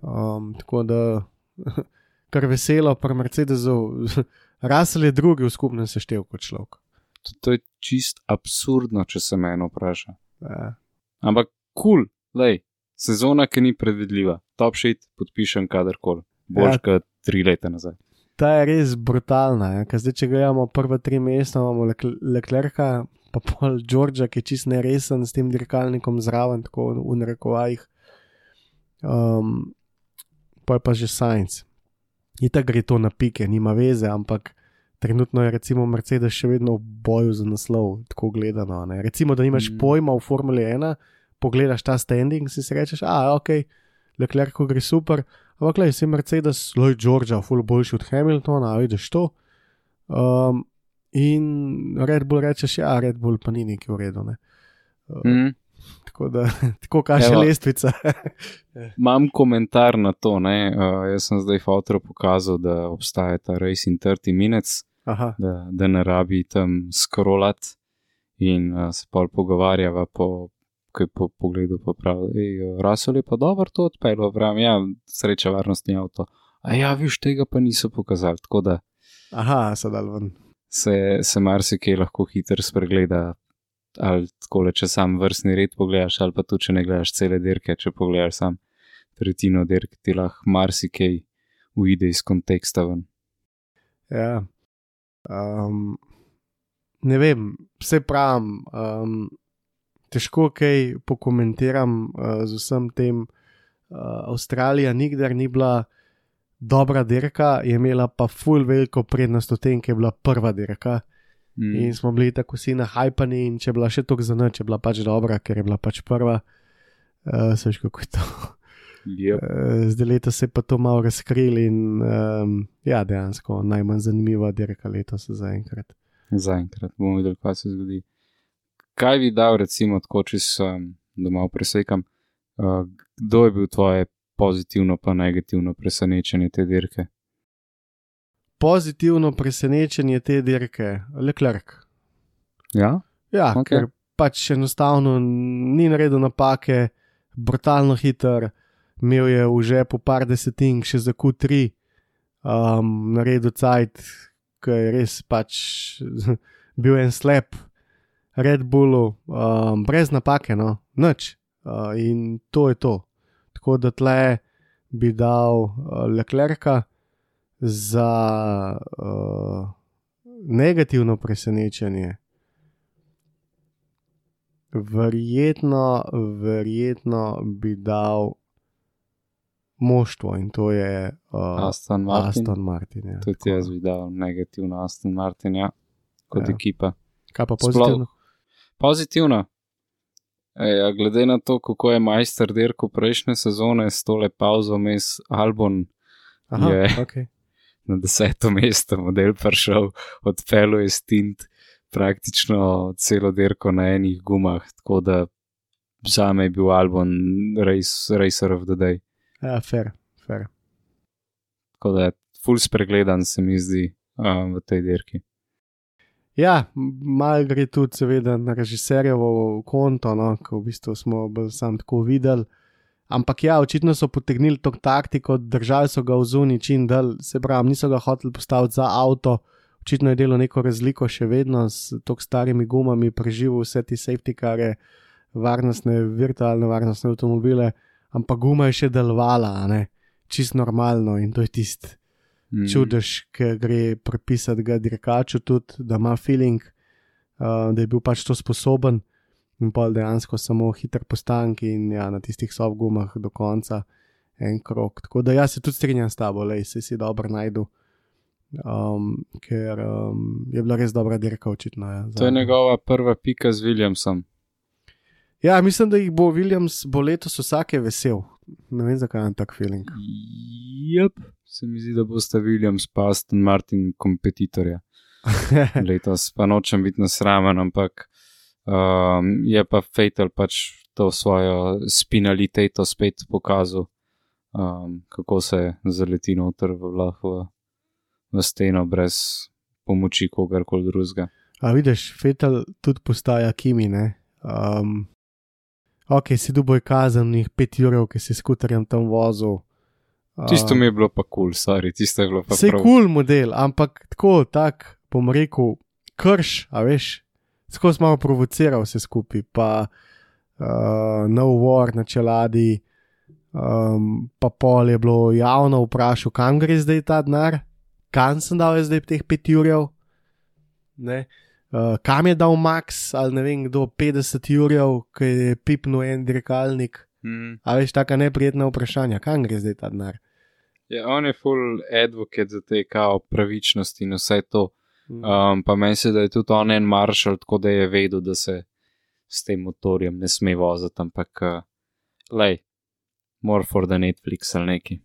Um, tako da, *laughs* kar veselo, pri Mercedesu, Russell je drugi v skupnem seštevku človek. To, to je čist absurdno, če se meni vpraša. Ja. Ampak kul, cool, lej, sezona, ki ni predvidljiva, top shit podpišem kadarkoli, boljš Ja. ja. kot tri leta nazaj. Ta je res brutalna. Ja? ker Zdaj, če gledamo prva tri mesta, imamo Lecl- Leclerca, pa pol Georgia, ki je čist neresen s tem dirkalnikom zraven, tako v narekovajih. Um, pa je pa že Science. In tako gre to na pike, nima veze, ampak trenutno je recimo Mercedes še vedno v boju za naslov, tako gledano. Ne? Recimo, da nimaš Mm. pojma v Formuli 1, pogledaš ta standing in si rečeš, a ok, Leclerc gre super, ampak le, si Mercedes, Lloyd Georgia, full boljši od Hamiltona, a vidiš to. Um, in Red Bull rečeš, ja, Red Bull pa ni neki v redu. Ne? Uh, mm. Tako da, *laughs* tako kaže Evo. lestvica. *laughs* *laughs* Imam komentar na to. ne, Uh, jaz sem zdaj fotor pokazal, da obstaja ta Racing 30 Minutes, Aha, da, da ne rabi tam scrollat in uh, se pol pogovarjava po. Ki po pogledu pa pravi, Rasel je pa dobro to odpeljal, pravim, ja, sreča varnostni avto. A ja, viš, tega pa niso pokazali, tako da aha, so dal ven. se, se marsikaj lahko hitro spregleda. Ali tako, če sam vrstni red pogledaš, ali pa tudi, če ne gledaš cele dirke, če pogledaš sam tretjino dirk, ti lahko marsikaj uide iz konteksta ven. Ja. Um, ne vem, vse pravim. Um, težko kaj pokomentiram uh, z vsem tem. Uh, Avstralija nikdar ni bila dobra dirka, je imela pa full veliko prednost v tem, ker je bila prva dirka. Mm. In smo bili tako vsi na hajpani, in če bila še tako za noč, je bila pač dobra, ker je bila pač prva. Uh, Seš kako je to. Yep. Eh, Zdaj letos se je pa to malo razkrili in um, ja, dejansko najmanj zanimiva dirka letos zaenkrat. Zaenkrat bomo videli, kaj se zgodi. Kaj bi dal, recimo, tako, če sem doma presekam, uh, kdo je bil tvoje pozitivno pa negativno presenečenje te dirke? Pozitivno presenečenje te dirke, Leclerc. Ja, Ja, Ok. okay. ker pač enostavno ni naredil napake, brutalno hiter, imel je v žepu par desetink, še za Q3, um, naredil cajt, ki je res pač *laughs* bil en slep, Red Bullu, um, brez napake, no, nič. Uh, in to je to. Tako da tle bi dal uh, Leclerca za uh, negativno presenečenje. Verjetno, verjetno bi dal moštvo in to je uh, Aston Martin. Aston Martin. Ja. Tudi jaz bi dal negativno Aston Martin, ja, kot Ja. ekipa. Kaj pa Sploh- pozitivno? Pozitivno. Ej, a glede na to, kako je majster dirko prejšnje sezone s tole pauzo mes Albon Aha, je- okay. Na deseto *laughs* mesto, model prišel, odpeljal je stint praktično celo dirko na enih gumah, tako da za me je bil Albon race, Racer of the Day. ja, fair, fair. Tako da je full spregledan, se mi zdi um, v tej dirki. Ja, mal gre tudi, seveda, na režiserjevo konto, no, ko v bistvu smo bolj sam tako videli. Ampak ja, očitno so potegnili to taktiko, držali so ga v zuni čim dal, se pravi, niso ga hoteli postaviti za avto, očitno je delo neko razliko še vedno s tako starimi gumami, preživel vse te safety kare, varnostne, virtualne varnostne avtomobile, ampak guma je še delovala, ne, čist normalno in to je tisti Mm. čudež, ki gre prepisati ga dirkaču tudi, da ima feeling, uh, da je bil pač to sposoben in pa dejansko samo hiter postanki in ja, na tistih soft gumah do konca en krok. Tako da jaz se tudi strinjam s tabo, le si si dobro najdu. Um, ker um, je bila res dobra dirka, očitno. Ja, To je njegova prva pika z Williamsom. Ja, mislim, da jih bo Williams bo letos vsake vesel. Ne vem, zakaj imam tak feeling. Jep. Se mi zdi, da bosta Williams pa Aston Martin kompetitorja. *laughs* letos, pa nočem biti nasramen, ampak um, je pa Fatal pač to svojo spinaliteto spet pokazal, um, kako se zaleti noter v, v, v steno brez pomoči kogarkoli drugega. A vidiš, Fetal tudi postaja Kimi, ne? Um, ok, si duboj kazanih pet ur, ki si skuterjem tam vozil. Tisto mi je bilo pa kul, cool, sorry, tisto je bilo pa Vse prav. kul cool model, ampak tako, tak, bom rekel, krš, a veš, tako smo malo provociral vse skupaj, pa uh, nov war na čeladi, um, pa pol je bilo javno vprašal, kam gre zdaj ta denar, kam sem dal zdaj teh pet urjev, ne. Uh, kam je dal Max ali ne vem kdo 50 urjev, ki je pipnil en dirkalnik. Mm. A veš, taka neprijetna vprašanja, kam gre zdaj ta denar? Ja, on je full advocate za te kao pravičnosti in vse to. Mm. Um, pa meni se, da je tudi on en maršal, tako da je vedel, da se s tem motorjem ne sme voziti, ampak uh, lej, more for the Netflix ali neki.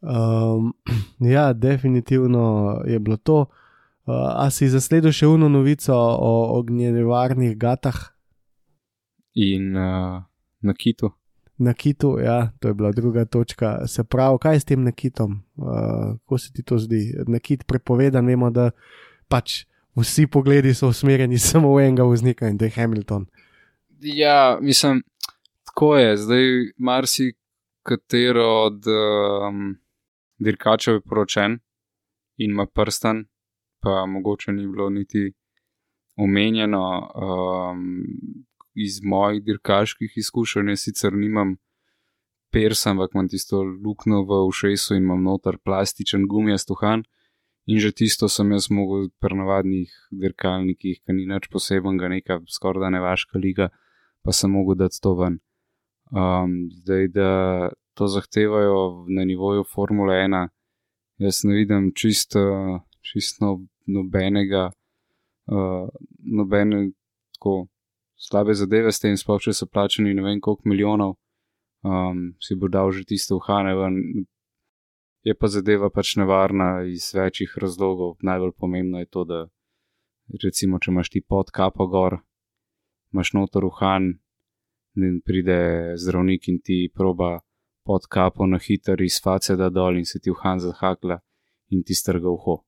Um, *clears throat* ja, definitivno je bilo to. Uh, a si zasledil še uno novico o ognjevarnih gatah In uh, na kitu. na kitu? Ja, to je bila druga točka. Se pravi, kaj je s tem nakitom? Uh, kako se ti to zdi? Nakit prepovedan, vemo, da pač vsi pogledi so usmerjeni *laughs* samo v enega voznika in to je Hamilton. Ja, mislim, tako je. Zdaj marsi katero od um, dirkačev je poročen in ima prsten, pa mogoče ni bilo niti omenjeno. Um, iz mojih dirkaških izkušenj, sicer nimam persa, ampak imam tisto luknjo v ušesu in imam noter plastičen gumijast uhan. In že tisto sem jaz mogel pri navadnih dirkalnikih, ki ni nič posebenega, neka skoraj da nevaška liga, pa sem mogel dati to ven. Um, zdaj, da to zahtevajo na nivoju Formule 1, jaz ne vidim čisto čist no, nobenega, uh, nobene tako slabe zadeve s tem, sploh če so plačeni ne vem koliko milijonov, um, si bo dal že tiste uhane ven. Je pa zadeva pač nevarna iz večjih razlogov. Najbolj pomembno je to, da recimo, če imaš ti pod kapo gor, imaš notor uhan, in pride zdravnik in ti proba pod kapo na hiter iz face da dol in se ti uhan zahakla in ti strga uho.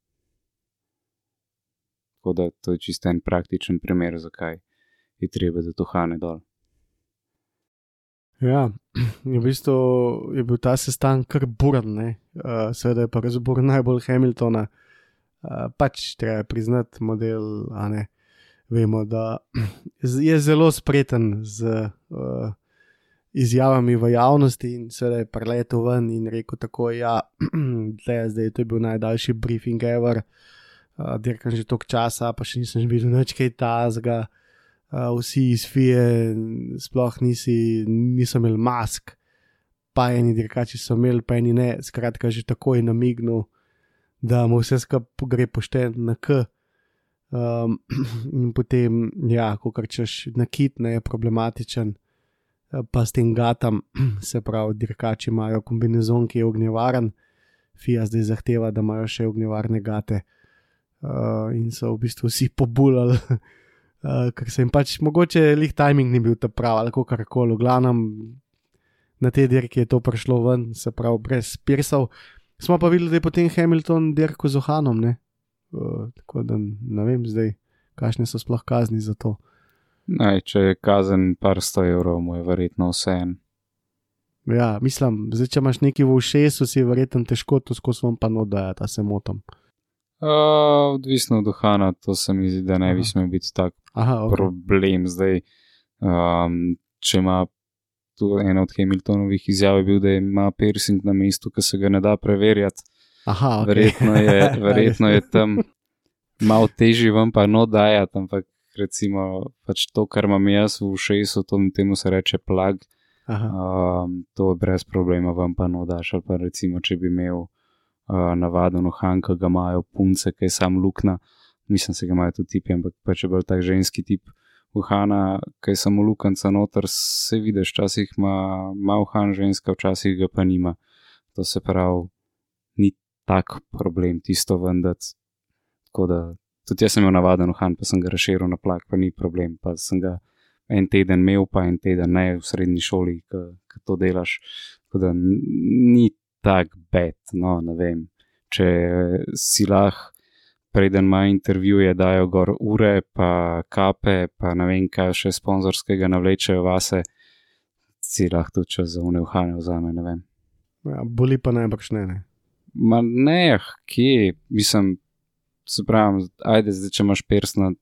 Tako da to je čisto en praktičen primer, zakaj je treba da to hane dol. Ja, *clears throat* v bistvu je bil ta sestanek kar buren, uh, seveda je pa razbor najbolj Hamiltona. Uh, pač treba priznati model, a ne. Vemo, da *clears throat* je zelo spreten z uh, izjavami v javnosti in seveda je preletel ven in rekel tako, ja, *clears throat* zdaj je to bil najdaljši briefing ever, uh, dirkam že toliko časa, pa še nisem videl nič kaj tazga. Uh, vsi iz FIE, sploh nisi, niso imeli mask, pa eni dirkači so imeli, pa eni ne. Skratka, že tako je namignil, da mu vse skupaj gre pošteno na K. Um, *clears throat* in potem, ja, ko rečeš, nakit ne je problematičen, pa s tem gatam, *clears throat* se pravi, dirkači imajo kombinezon, ki je ognjevaren, FIA zdaj zahteva, da imajo še ognjevarne gate. Uh, in so v bistvu vsi pobulali. *laughs* Uh, ker se jim pač mogoče lih timing ni bil ta prav ali kako koli, v glavnem na te dirke je to prišlo ven, se pravi, brez pirsov. Smo pa videli, da je potem Hamilton dirko z Ohanom, ne? Uh, tako da ne vem zdaj, kakšne so sploh kazni za to. Naj, če je kazen par sto evrov, mu je verjetno vse en. Ja, mislim, zdaj, če imaš nekaj v ušesu, si je verjetno težko to skozi vam pa nodajati, da se motim. Uh, odvisno od duhana, to se mi zdi, da ne bi smel biti tak Aha, okay. problem. Zdaj, um, če ima tu ena od Hamiltonovih izjav, je bil, da ima piercing na mestu, ki se ga ne da preverjati. Aha, okay. Verjetno je, *laughs* verjetno je tam malo težje vam pa no dajati, ampak recimo pač to, kar imam jaz v ušesu, to temu se reče plag. Um, to brez problema vam pa no daš. Ali pa recimo, če bi imel navaden uhan, ki ga imajo punce, ki je sam lukna, mislim, se ga imajo tudi tipi, ampak pa če bolj tak ženski tip uhana, ki je samo lukanca noter, se vidiš, včasih ima, ima uhan ženska, včasih ga pa nima. To se pravi, ni tak problem tisto vendati. Tako da tudi jaz sem imel navaden uhan, pa sem ga razširil na plak, pa ni problem, pa sem ga en teden imel, pa en teden ne v srednji šoli, ki to delaš. Tako da ni tak bed, no ne vem. Če si lahko, preden ima intervjuje, dajo gor ure, pa kape, pa ne vem, kaj še sponzorskega navlečejo vase, si lahko tudi čas za unevhane vzame, ne vem. Ja, boli pa najbrž ne. ne. Ma ne, ah, kje, mislim, se pravi, ajde, zdaj, če imaš pers na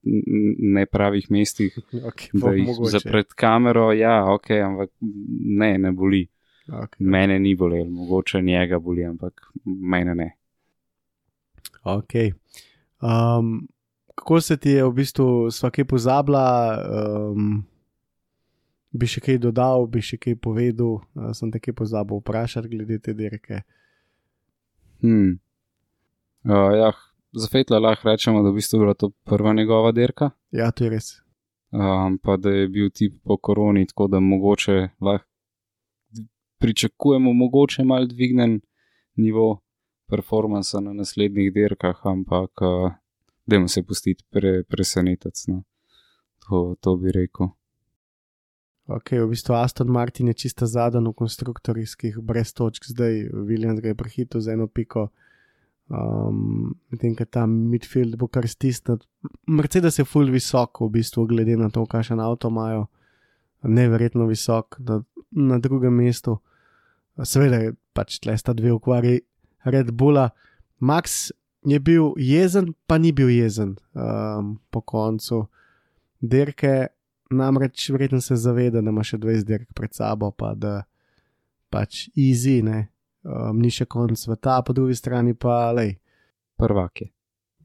nepravih mestih, *laughs* Okay, da jih za pred kamero, ja, ok, ampak ne, ne boli. Okay. Mene ni bolelo, mogoče njega boli, ampak mene ne. Okay. Um, kako se ti je v bistvu kaj pozabila? Um, bi še kaj dodal, bi še kaj povedal, uh, sem te kaj pozabil vprašati glede te dirke. Hmm. Uh, ja, za Fetla lahko rečemo, da v bistvu je bila to prva njegova dirka, Ja, to je res. um, pa da je bil tip po koroni, tako da mogoče lahko pričakujemo, mogoče mal dvignen nivo performansa na naslednjih dirkah, ampak uh, dajmo se pustiti pre, presenetiti. No. To, to bi rekel. Okay, v bistvu Aston Martin je čista zadnji v konstruktorjskih, brez točk, zdaj Williams ga je prehitil z eno piko. Um, Medtem, ko ta midfield bo kar stisnjen. Mercedes je full visok, v bistvu, glede na to, kakšen avto imajo, neverjetno visok, na, na drugem mestu. Seveda je pač tle sta dve ukvari Red Bulla. Max je bil jezen, pa ni bil jezen um, po koncu dirke. Namreč verjetno se zaveda, da ima še 20 dirk pred sabo, pa da pač easy, ne, um, ni še konc sveta, po drugi strani pa lej. Prvak je.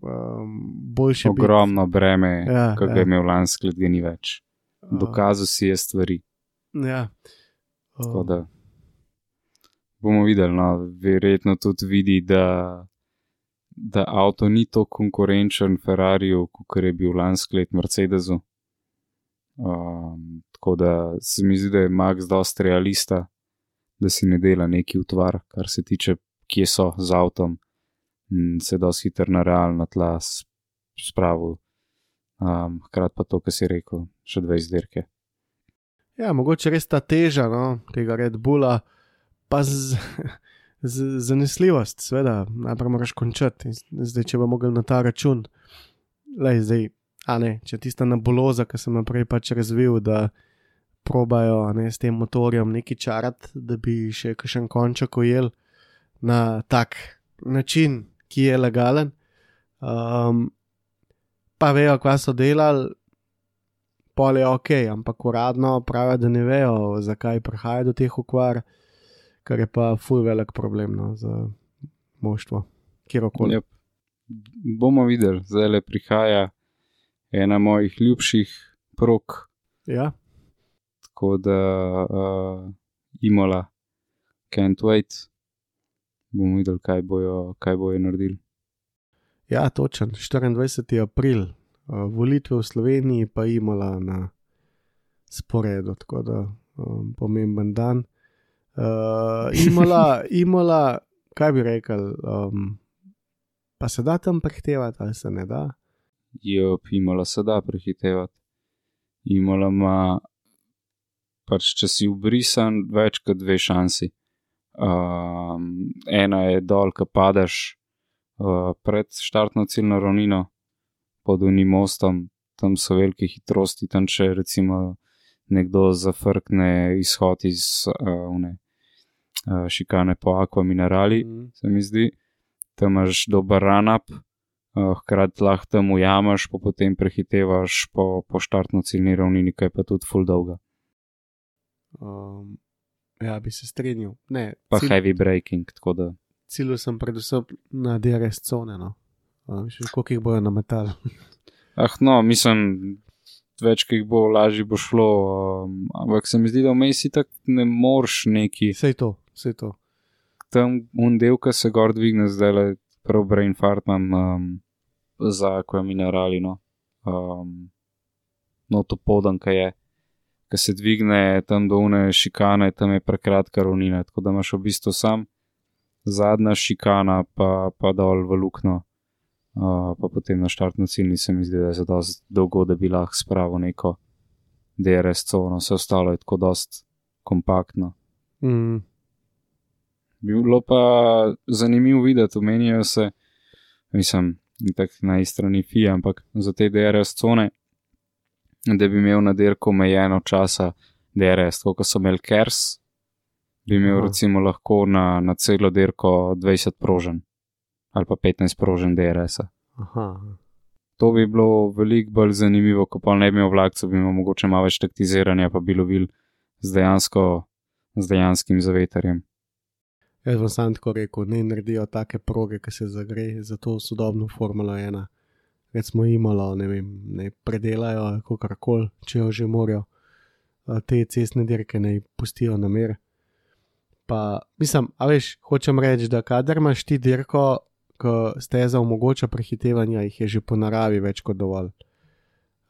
Um, boljše biti- Ogromno breme, Ja, ki ga ja. je imel lansko let, ga ni več. Dokazal si je stvari. Ja. Tako Um, da bomo videli, no, verjetno tudi vidi, da, da avto ni tako konkurenčen Ferrariju, kot je bil lansko let Mercedesu. Um, tako da se mi zdi, da je Max dosti realista, da si ne dela neki utvar, kar se tiče, kje so z avtom, se dosti hitro na realna tla spravil. Um, hkrati pa to, kar si rekel, še dve izdelke. Ja, mogoče res ta teža no, tega Red Bulla, pa z, *laughs* z, zanesljivost, seveda, najprej moraš končati. Zdaj, če bo mogel na ta račun, lej, zdaj, a ne, če tista naboloza, ki sem jo prej pač razvil, da probajo ne, s tem motorjem nekaj čarati, da bi še kakšen konček ujel na tak način, ki je legalen. Um, pa vejo, kva so delali, pol je ok, ampak uradno pravijo, da ne vejo, zakaj prihaja do teh okvar, kar je pa full velik problem no, za moštvo, kjerkoli. Yep. Bomo videli, zdaj le prihaja ena mojih ljubših prog, Ja, tako da uh, imola, can't wait. Bomo videli, kaj bojo, kaj bojo naredili. ja, točen, 24. april, volitve v Sloveniji pa imala na sporedu, tako da um, pomemben dan. Uh, imala, *laughs* imala, kaj bi rekel, um, pa se da tam prehtevati ali se ne da. Jo, imola se da prehitevati. Imola ima, pač če si ubrisan, več kot dve šansi. Um, ena je dol, ki padeš uh, pred štartno ciljno ravnino, pod unim mostom, tam so velike hitrosti, tam če recimo nekdo zafrkne izhod iz uh, une, uh, šikane po akva minerali, Mm. se mi zdi, tam imaš dober run-up, uh, hkrati lahko tam ujameš, pa potem prehitevaš po, po štartno ciljni ravnini, ki je pa tudi full dolga. Um, ja, bi se strinjal. Ne, Pa cilj, heavy braking, tako da. cilj sem predvsem na DRS cone. No. Še koliko jih bojo nametali. Ah, no, mislim, več, ki jih bo, lažje bo šlo. Um, ampak se mi zdi, da vmes tako ne moreš neki Vse to, vse to. tam un del, ki se gor dvigne, zdaj le prav brain fart imam um, za ko je minerali. No, um, no to podan, ki je. Ki se dvigne tam do une šikane, tam je prekratka ravnina, tako da imaš v bistvu sam zadnja šikana, pa, pa dol v luknjo, uh, pa potem na štartno ciljni se mi zdi, da je za dosti dolgo, da bi lahko spravil neko DRS cono, vse ostalo je tako dost kompaktno. Mm, Bilo pa zanimivo videti, omenjajo se, mislim, tako na isti strani FIA, ampak za te DRS cone, da bi imel na dirko omejeno časa DRS, tako kot so imeli KERS, bi imel Aha. recimo lahko na, na celo dirko 20 prožen ali pa 15 prožen DRS-a. To bi bilo veliko bolj zanimivo, ko pa ne bi imel vlakcev, bi imel mogoče malo več taktiziranja, pa bi lovil z, dejansko, z dejanskim zavetarjem. Jaz vam sam tako rekel, ne naredijo take proge, ki se zagre za to sodobno Formula 1. Recimo imalo, ne vem, ne predelajo kakorkoli, če jo že morajo. Te cestne dirke ne pustijo na mer. Pa, mislim, a veš, hočem reči, da kadar imaš ti dirko, ko steza omogoča prehitevanje, jih je že po naravi več kot dovolj.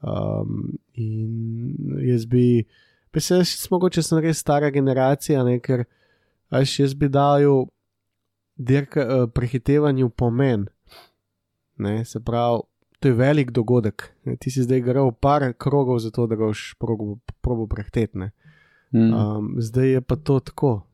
Um, in jaz bi, pa se jaz, mogoče sem res stara generacija, ne, ker Až jaz bi dal dirka, uh, prehitevanju pomen. Ne, se pravi, to je velik dogodek. Ne, ti si zdaj igral par krogov za to, da ga boš probo, probo prehitetne. Mm. Um, zdaj je pa to tako.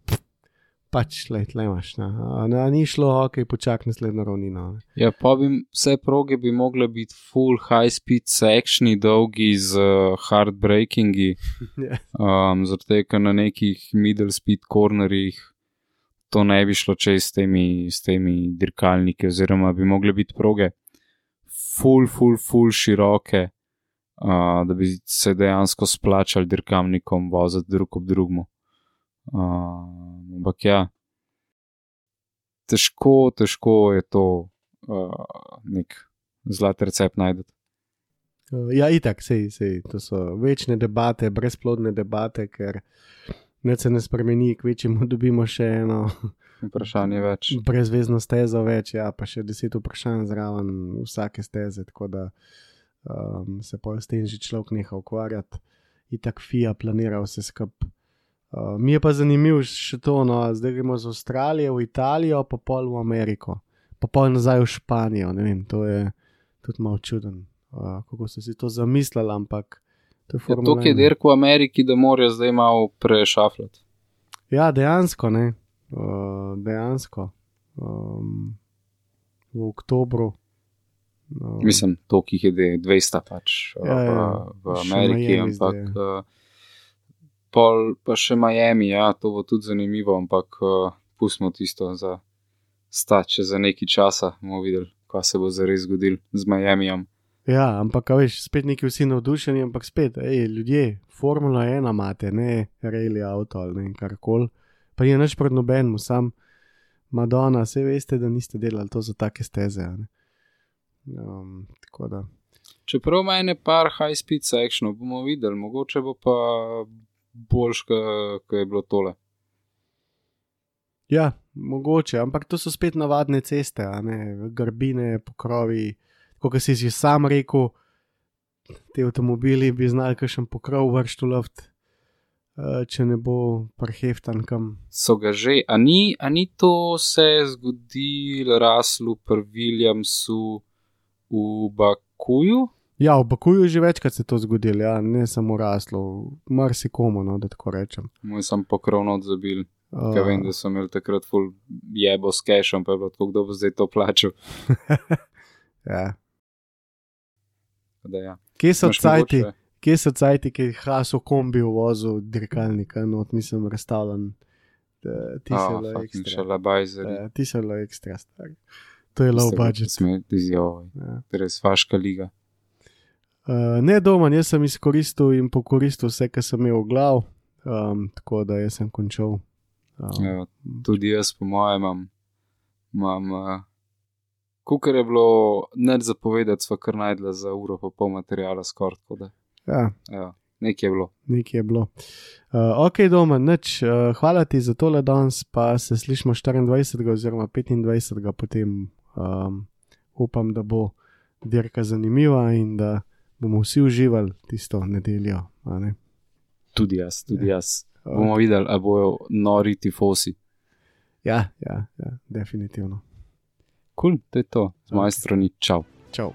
Pač, le imaš. Ne. A, ne, a ni šlo, ok, počak naslednjo ravnino. Ne. Ja, pa bi vse proge bi mogle biti full high speed sectioni, dolgi z uh, hard brakingi, *laughs* Ja. um, zato ker na nekih middle speed cornerjih to ne bi šlo čez s temi, s temi dirkalniki, oziroma bi mogle biti proge full, full, full široke, uh, da bi se dejansko splačali dirkalnikom voziti drug ob drugmu. Uh, ampak ja, težko, težko je to uh, nek zlat recept najti. Uh, Ja, itak, sej, sej, to so večne debate, brezplodne debate, ker se ne spremeni, kvečemu dobimo še eno Vprašanje več. brezvezno stezo več, ja, pa še deset vprašanj zraven vsake steze, tako da um, se pa s tem že človek neha ukvarjati. Itak FIA planira vse skupaj. Uh, mi je pa zanimivo še to, no, zdaj gremo z Avstralije v Italijo, pa pol v Ameriko, pa pol nazaj v Španijo. Vem, to je tudi malo čuden, uh, kako so si to zamislili, ampak to je Ja, Formula to je 1. dirk v Ameriki, da morajo zdaj malo prešafljati. Ja, dejansko, ne. Uh, dejansko. Um, v oktobru. Um, Mislim, to, ki jih je de- 200 pač Ja, ja. v, Še Ameriki, ampak zdaj, uh, pol pa še Miami, ja, to bo tudi zanimivo, ampak uh, pustimo tisto za stati, če za nekaj časa bomo videli, kaj se bo zares zgodil z Miamijem. Ja, ampak a veš, spet neki vsi navdušeni, ampak spet, ej, ljudje, Formula 1 imate, ne reili avto ali ne vem, karkoli. Pa je naš pred nobenim, sam Madonna, vse veste, da niste delali to za take steze. Um. Čeprav ima ene par high speed sectionov, bomo videli, mogoče bo pa boljš, kot je bilo tole. Ja, mogoče, ampak to so spet navadne ceste, grbine, pokrovi. Kot si že sam rekel, ti avtomobili bi znali kakšen pokrov vršiti v loft, eh, če ne bo preheftan kam. So ga že, a ni, a ni to se zgodilo Raslu pri Williamsu v Bakuju? Ja, v Bakuju že večkrat se je to zgodilo, ja, ne samo raslo, marsikomu, no, da tako rečem. Moj sem pokrovno odzabil, Uh, ker vem, da so imeli takrat full jebo s cashom, pa je bilo tako, kdo bo zdaj to plačal. *laughs* ja. Da, ja. Kje so cajti, kje so cajti, ki jih haso kombi v vozu, dirkalnika, no, mislim, razstavljen. Ti so le ekstra. šalabajzeri. Ja, ti so le ekstra stari. to je low budget. Sme izjavo. Ja. Res vaška liga. Uh, ne doma, jaz sem izkoristil in pokoristil vse, kar sem imel v glav, um, tako da jaz sem končal. Um, Ja, tudi jaz, po mojem, imam. imam uh, Kukar je bilo neč zapovedati, sva kar najdla za uro pa pol materijala skoraj. tako da, ja, Ja, nekaj je bilo. nekaj je bilo. Uh, ok, doma, nič. Uh, hvala ti za tole danes, pa se slišmo 24. oziroma 25. potem. Um, upam, da bo dirka zanimiva in da bomo vsi uživali tisto nedeljo. ne. Tudi jaz, tudi Ja. jaz. Bomo videli, ali bojo nori tifosi. Ja, ja, ja, definitivno. Kul, cool, to je to, z moje Ok. strani, čau. Čau.